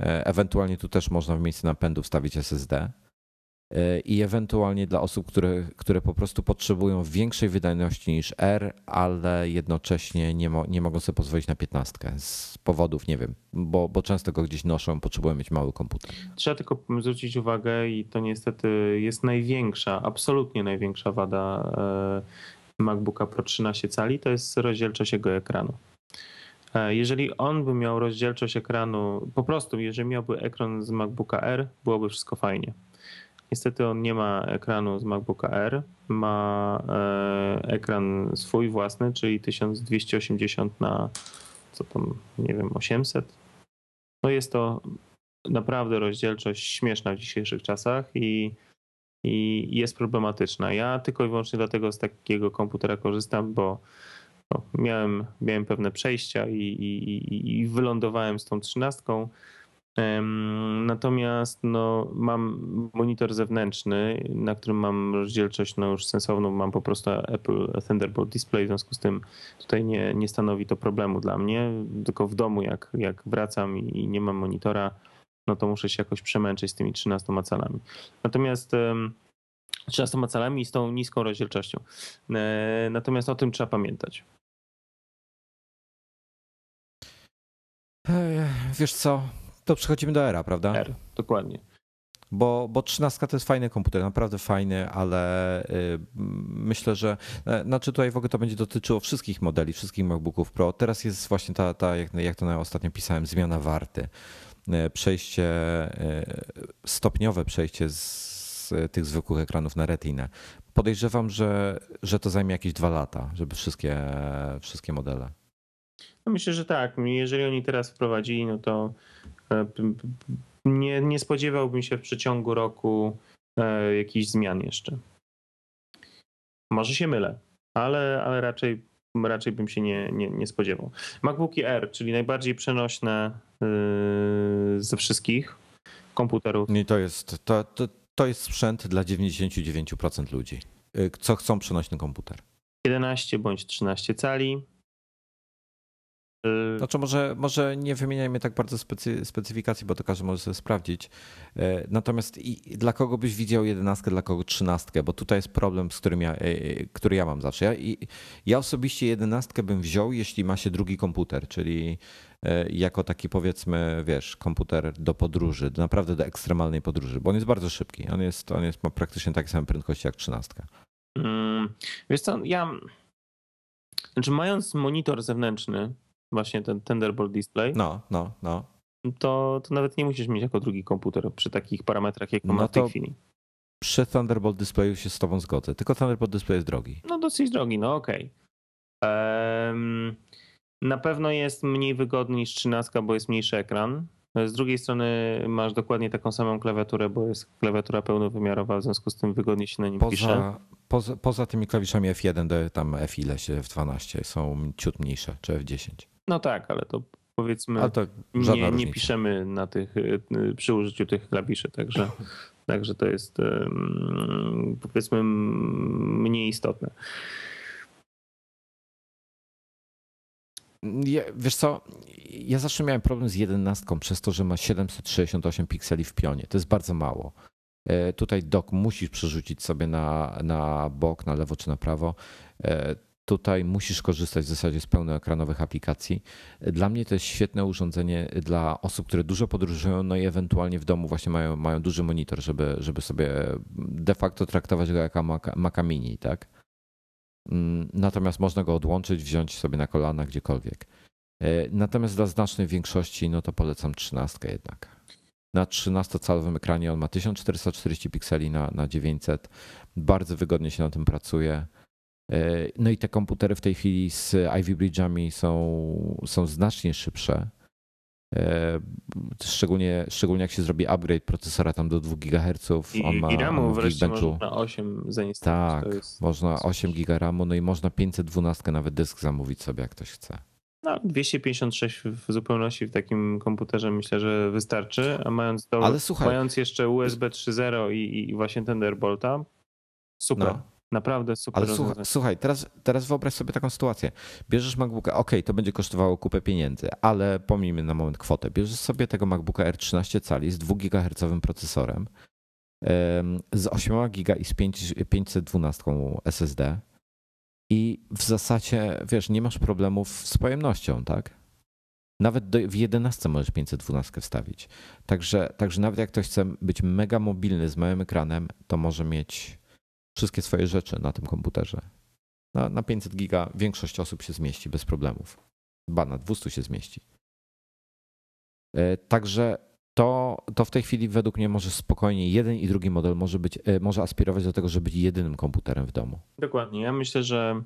S1: ewentualnie tu też można w miejsce napędu wstawić SSD i ewentualnie dla osób, które, które po prostu potrzebują większej wydajności niż R, ale jednocześnie nie, mo, nie mogą sobie pozwolić na 15 z powodów, nie wiem, bo, bo często go gdzieś noszą, potrzebują mieć mały komputer.
S2: Trzeba tylko zwrócić uwagę i to niestety jest największa, absolutnie największa wada MacBooka Pro 13 cali, to jest rozdzielczość jego ekranu. E, jeżeli on by miał rozdzielczość ekranu, po prostu jeżeli miałby ekran z MacBooka R, byłoby wszystko fajnie. Niestety on nie ma ekranu z MacBooka R, ma e, ekran swój własny, czyli 1280 na co tam, nie wiem, 800. No jest to naprawdę rozdzielczość śmieszna w dzisiejszych czasach i i jest problematyczna. Ja tylko i wyłącznie dlatego z takiego komputera korzystam, bo no, miałem, miałem pewne przejścia i, i, i wylądowałem z tą trzynastką. Natomiast no, mam monitor zewnętrzny, na którym mam rozdzielczość no, już sensowną, mam po prostu Apple Thunderbolt Display, w związku z tym tutaj nie, nie stanowi to problemu dla mnie, tylko w domu jak, jak wracam i nie mam monitora, no to muszę się jakoś przemęczyć z tymi 13 calami. Natomiast 13 calami i z tą niską rozdzielczością. E, natomiast o tym trzeba pamiętać.
S1: Wiesz co, to przechodzimy do era, prawda?
S2: R, dokładnie.
S1: Bo, bo 13 to jest fajny komputer, naprawdę fajny, ale y, myślę, że e, znaczy tutaj w ogóle to będzie dotyczyło wszystkich modeli, wszystkich MacBooków Pro. Teraz jest właśnie ta, ta jak, jak to na ostatnio pisałem, zmiana warty. E, przejście, e, stopniowe przejście z tych zwykłych ekranów na retinę. Podejrzewam, że, że to zajmie jakieś dwa lata, żeby wszystkie, wszystkie modele.
S2: No myślę, że tak. Jeżeli oni teraz wprowadzili, no to e, nie, nie spodziewałbym się w przeciągu roku jakichś zmian jeszcze. Może się mylę, ale, ale raczej, raczej bym się nie, nie, nie spodziewał. MacBooki R, czyli najbardziej przenośne yy, ze wszystkich komputerów.
S1: I to jest, to, to, to jest sprzęt dla 99% ludzi, y, co chcą przenośny komputer.
S2: 11 bądź 13 cali.
S1: Y, znaczy może, może nie wymieniajmy tak bardzo specy, specyfikacji, bo to każdy może sobie sprawdzić. Y, natomiast i dla kogo byś widział jedenastkę, dla kogo trzynastkę, bo tutaj jest problem, z którym ja, który ja mam zawsze. Ja, ja osobiście jedenastkę bym wziął, jeśli ma się drugi komputer, czyli jako taki powiedzmy, wiesz, komputer do podróży, naprawdę do ekstremalnej podróży, bo on jest bardzo szybki. On jest, on jest ma praktycznie takie same prędkości jak trzynastka.
S2: Mm, wiesz co, ja znaczy mając monitor zewnętrzny, właśnie ten Thunderbolt Display,
S1: no, no, no.
S2: To, to nawet nie musisz mieć jako drugi komputer przy takich parametrach, jak no ma w tej chwili.
S1: Przy Thunderbolt Displayu się z tobą zgodzę, tylko Thunderbolt Display jest drogi.
S2: No dosyć drogi, no okej. Okay. Um, na pewno jest mniej wygodny niż 13, bo jest mniejszy ekran. Z drugiej strony masz dokładnie taką samą klawiaturę, bo jest klawiatura pełnowymiarowa, w związku z tym wygodnie się na nim
S1: poza,
S2: pisze.
S1: Poza, poza tymi klawiszami F1 do tam F ile się F12 są ciut mniejsze, czy F10.
S2: No tak, ale to powiedzmy to nie, nie, piszemy na tych, y, przy użyciu tych klawiszy, także, <laughs> także to jest powiedzmy mniej istotne.
S1: Ja, wiesz co, ja zawsze miałem problem z jedenastką przez to, że ma 768 pikseli w pionie. To jest bardzo mało. E, tutaj dok musisz przerzucić sobie na, na bok, na lewo czy na prawo. Tutaj musisz korzystać w zasadzie z pełnoekranowych aplikacji. Dla mnie to jest świetne urządzenie dla osób, które dużo podróżują, no i ewentualnie w domu właśnie mają, mają duży monitor, żeby, żeby sobie de facto traktować go jako Maca Mini, tak? Mm, natomiast można go odłączyć, wziąć sobie na kolana gdziekolwiek. E, natomiast dla znacznej większości, no to polecam 13 jednak. Na 13-calowym ekranie on ma 1440 pikseli na, na 900. Bardzo wygodnie się na tym pracuje. E, no i te komputery w tej chwili z Ivy Bridge'ami są, są znacznie szybsze. E, szczególnie, szczególnie jak się zrobi upgrade procesora tam do 2 GHz.
S2: I, on ma, i RAMu wreszcie można 8 zainstalować.
S1: Tak, można 8 GB RAMu, no i można 512 nawet dysk zamówić sobie, jak ktoś chce.
S2: No, 256 w zupełności w takim komputerze myślę, że wystarczy, a mając, to, Ale słuchaj, mając jeszcze USB 3.0 i, i właśnie Thunderbolta, super. No. Naprawdę super.
S1: Ale słuchaj, słuchaj, teraz, teraz wyobraź sobie taką sytuację. Bierzesz MacBooka, ok, to będzie kosztowało kupę pieniędzy, ale pomijmy na moment kwotę. Bierzesz sobie tego MacBooka R13 cali z 2 GHz procesorem, z 8 GB i z 512 SSD i w zasadzie, wiesz, nie masz problemów z pojemnością, tak? Nawet do, w 11 możesz 512 wstawić. Także, także nawet jak ktoś chce być mega mobilny z małym ekranem, to może mieć wszystkie swoje rzeczy na tym komputerze. Na, na 500 giga większość osób się zmieści bez problemów. Ba, na 200 się zmieści. E, także to, to w tej chwili według mnie może spokojnie jeden i drugi model może, być, e, może aspirować do tego, żeby być jedynym komputerem w domu.
S2: Dokładnie. Ja myślę, że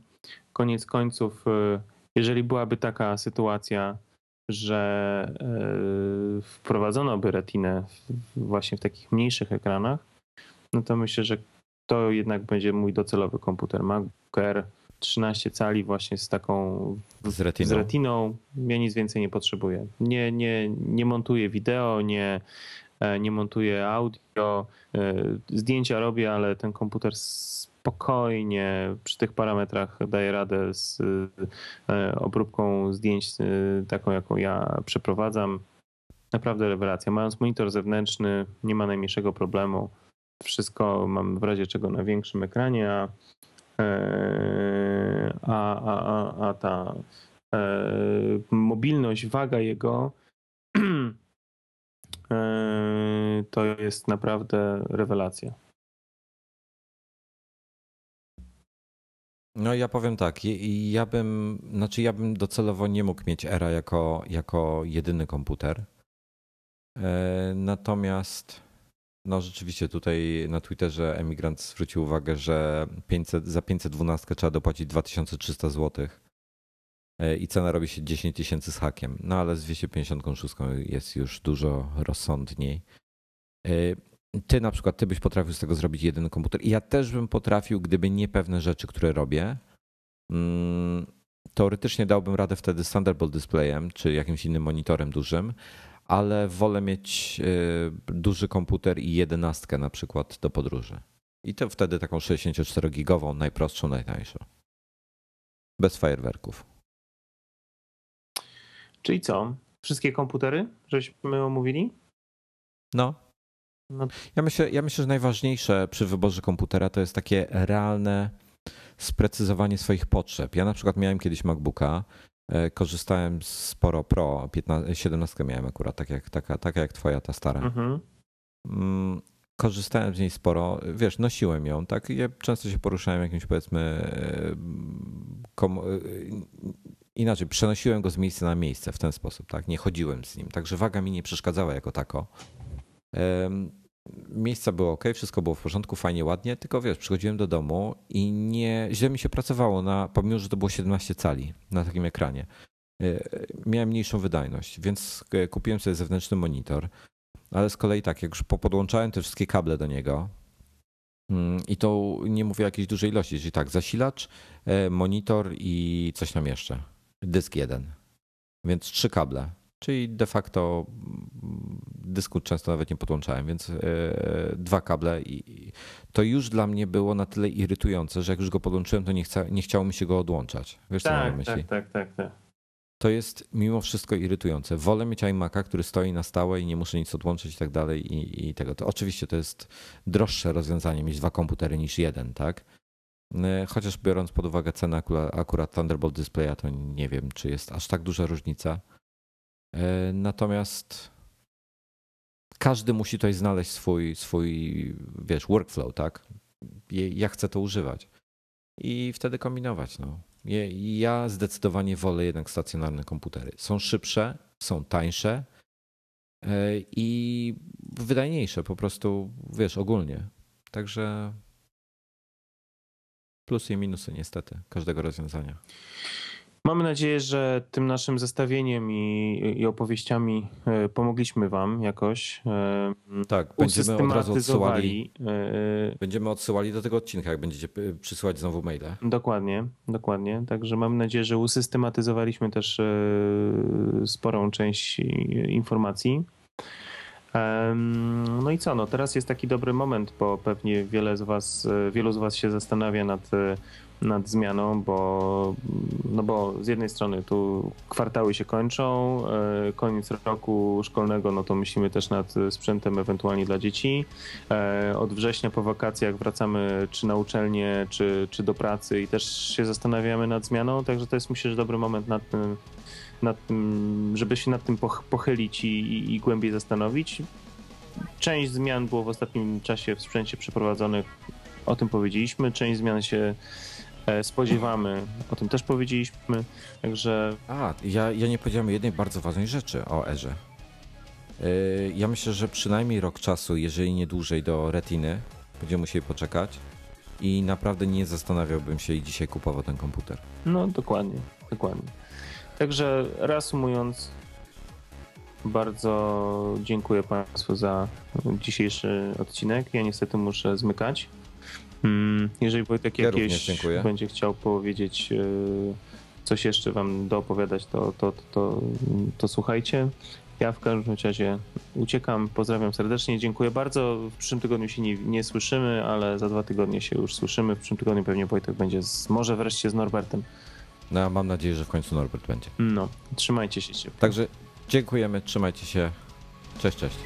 S2: koniec końców, e, jeżeli byłaby taka sytuacja, że wprowadzono by retinę właśnie w takich mniejszych ekranach, no to myślę, że to jednak będzie mój docelowy komputer. MacBook Air 13 cali właśnie z taką
S1: z retiną.
S2: z retiną. Ja nic więcej nie potrzebuję. Nie, nie, nie montuję wideo, nie, e, nie montuję audio. E, zdjęcia robię, ale ten komputer spokojnie przy tych parametrach daje radę z e, obróbką zdjęć taką, jaką ja przeprowadzam. Naprawdę rewelacja. Mając monitor zewnętrzny, nie ma najmniejszego problemu wszystko mam w razie czego na większym ekranie, a, e, a, a, a ta e, mobilność, waga jego <clears throat> e, to jest naprawdę rewelacja.
S1: No ja powiem tak, ja bym, znaczy ja bym docelowo nie mógł mieć Era jako, jako jedyny komputer. Natomiast no rzeczywiście tutaj na Twitterze emigrant zwrócił uwagę, że 500, za 512 trzeba dopłacić 2300 zł e, i cena robi się 10 tysięcy z hakiem. No ale z 256 jest już dużo rozsądniej. E, ty na przykład, ty byś potrafił z tego zrobić jeden komputer. I ja też bym potrafił, gdyby nie pewne rzeczy, które robię. Mm, teoretycznie dałbym radę wtedy Thunderbolt displayem, czy jakimś innym monitorem dużym, ale wolę mieć y, duży komputer i jedenastkę na przykład do podróży. I to wtedy taką 64-gigową, najprostszą, najtańszą. Bez fajerwerków.
S2: Czyli co? Wszystkie komputery, żeśmy omówili?
S1: No. no. Ja, myślę, ja myślę, że najważniejsze przy wyborze komputera to jest takie realne sprecyzowanie swoich potrzeb. Ja na przykład miałem kiedyś MacBooka, e, korzystałem sporo Pro, 15, 17 miałem akurat, tak jak, taka, taka jak twoja ta stara. Mhm. Mm, korzystałem z niej sporo, wiesz, nosiłem ją, tak? Ja często się poruszałem jakimś powiedzmy e. E, inaczej, przenosiłem go z miejsca na miejsce w ten sposób, tak? Nie chodziłem z nim, także waga mi nie przeszkadzała jako tako. Miejsca było ok, wszystko było w porządku, fajnie, ładnie, tylko wiesz, przychodziłem do domu i nie, źle mi się pracowało, na, pomimo, że to było 17 cali na takim ekranie. E, miałem mniejszą wydajność, więc kupiłem sobie zewnętrzny monitor, ale z kolei tak, jak już podłączałem te wszystkie kable do niego, mm, i to nie mówię o jakiejś dużej ilości, czyli tak, zasilacz, e, monitor i coś tam jeszcze. Dysk jeden. Więc trzy kable. Czyli de facto mm, dysku często nawet nie podłączałem, więc e, dwa kable i to już dla mnie było na tyle irytujące, że jak już go podłączyłem, to nie, chca, nie chciało mi się go odłączać. Wiesz, tak, co mam myśli?
S2: Tak, tak, tak, tak.
S1: To jest mimo wszystko irytujące. Wolę mieć iMac'a, który stoi na stałe i nie muszę nic odłączyć i tak dalej i, i tego. To oczywiście to jest droższe rozwiązanie mieć dwa komputery niż jeden, tak? E, chociaż biorąc pod uwagę cenę akurat Thunderbolt Displaya, to nie wiem, czy jest aż tak duża różnica. E, natomiast każdy musi tutaj znaleźć swój, swój wiesz, workflow, tak? Ja chcę to używać. I wtedy kombinować. No. Ja zdecydowanie wolę jednak stacjonarne komputery. Są szybsze, są tańsze e, i wydajniejsze po prostu, wiesz, ogólnie. Także plusy i minusy niestety każdego rozwiązania.
S2: Mamy nadzieję, że tym naszym zestawieniem i, i opowieściami e, pomogliśmy Wam jakoś. E,
S1: tak, będziemy od razu odsyłali. E, będziemy odsyłali do tego odcinka, jak będziecie przysyłać znowu maile.
S2: Dokładnie, dokładnie. Także mam nadzieję, że usystematyzowaliśmy też sporą część informacji. No i co, no teraz jest taki dobry moment, bo pewnie wiele z was, wielu z was się zastanawia nad nad zmianą, bo, no bo z jednej strony tu kwartały się kończą, e, koniec roku szkolnego, no to myślimy też nad sprzętem ewentualnie dla dzieci. E, od września po wakacjach wracamy czy na uczelnię, czy, czy do pracy i też się zastanawiamy nad zmianą, także to jest myślę, że dobry moment nad tym, nad tym żeby się nad tym pochylić i, i głębiej zastanowić. Część zmian było w ostatnim czasie w sprzęcie przeprowadzonych, o tym powiedzieliśmy, część zmian się spodziewamy. O tym też powiedzieliśmy, także...
S1: A, ja, ja nie powiedziałem jednej bardzo ważnej rzeczy o Erze. E, ja myślę, że przynajmniej rok czasu, jeżeli nie dłużej, do retiny będziemy musieli poczekać i naprawdę nie zastanawiałbym się i dzisiaj kupował ten komputer.
S2: No, dokładnie, dokładnie. Także reasumując, bardzo dziękuję Państwu za dzisiejszy odcinek. Ja niestety muszę zmykać. Mm, jeżeli Wojtek ja jakieś będzie chciał powiedzieć e, coś jeszcze wam doopowiadać, to, to, to, to, to słuchajcie. Ja w każdym razie uciekam, pozdrawiam serdecznie, dziękuję bardzo. W przyszłym tygodniu się nie, nie, słyszymy, ale za dwa tygodnie się już słyszymy. W przyszłym tygodniu pewnie Wojtek będzie z, może wreszcie z Norbertem.
S1: No, mam nadzieję, że w końcu Norbert będzie.
S2: No, trzymajcie się.
S1: Także dziękujemy, trzymajcie się. Cześć, cześć.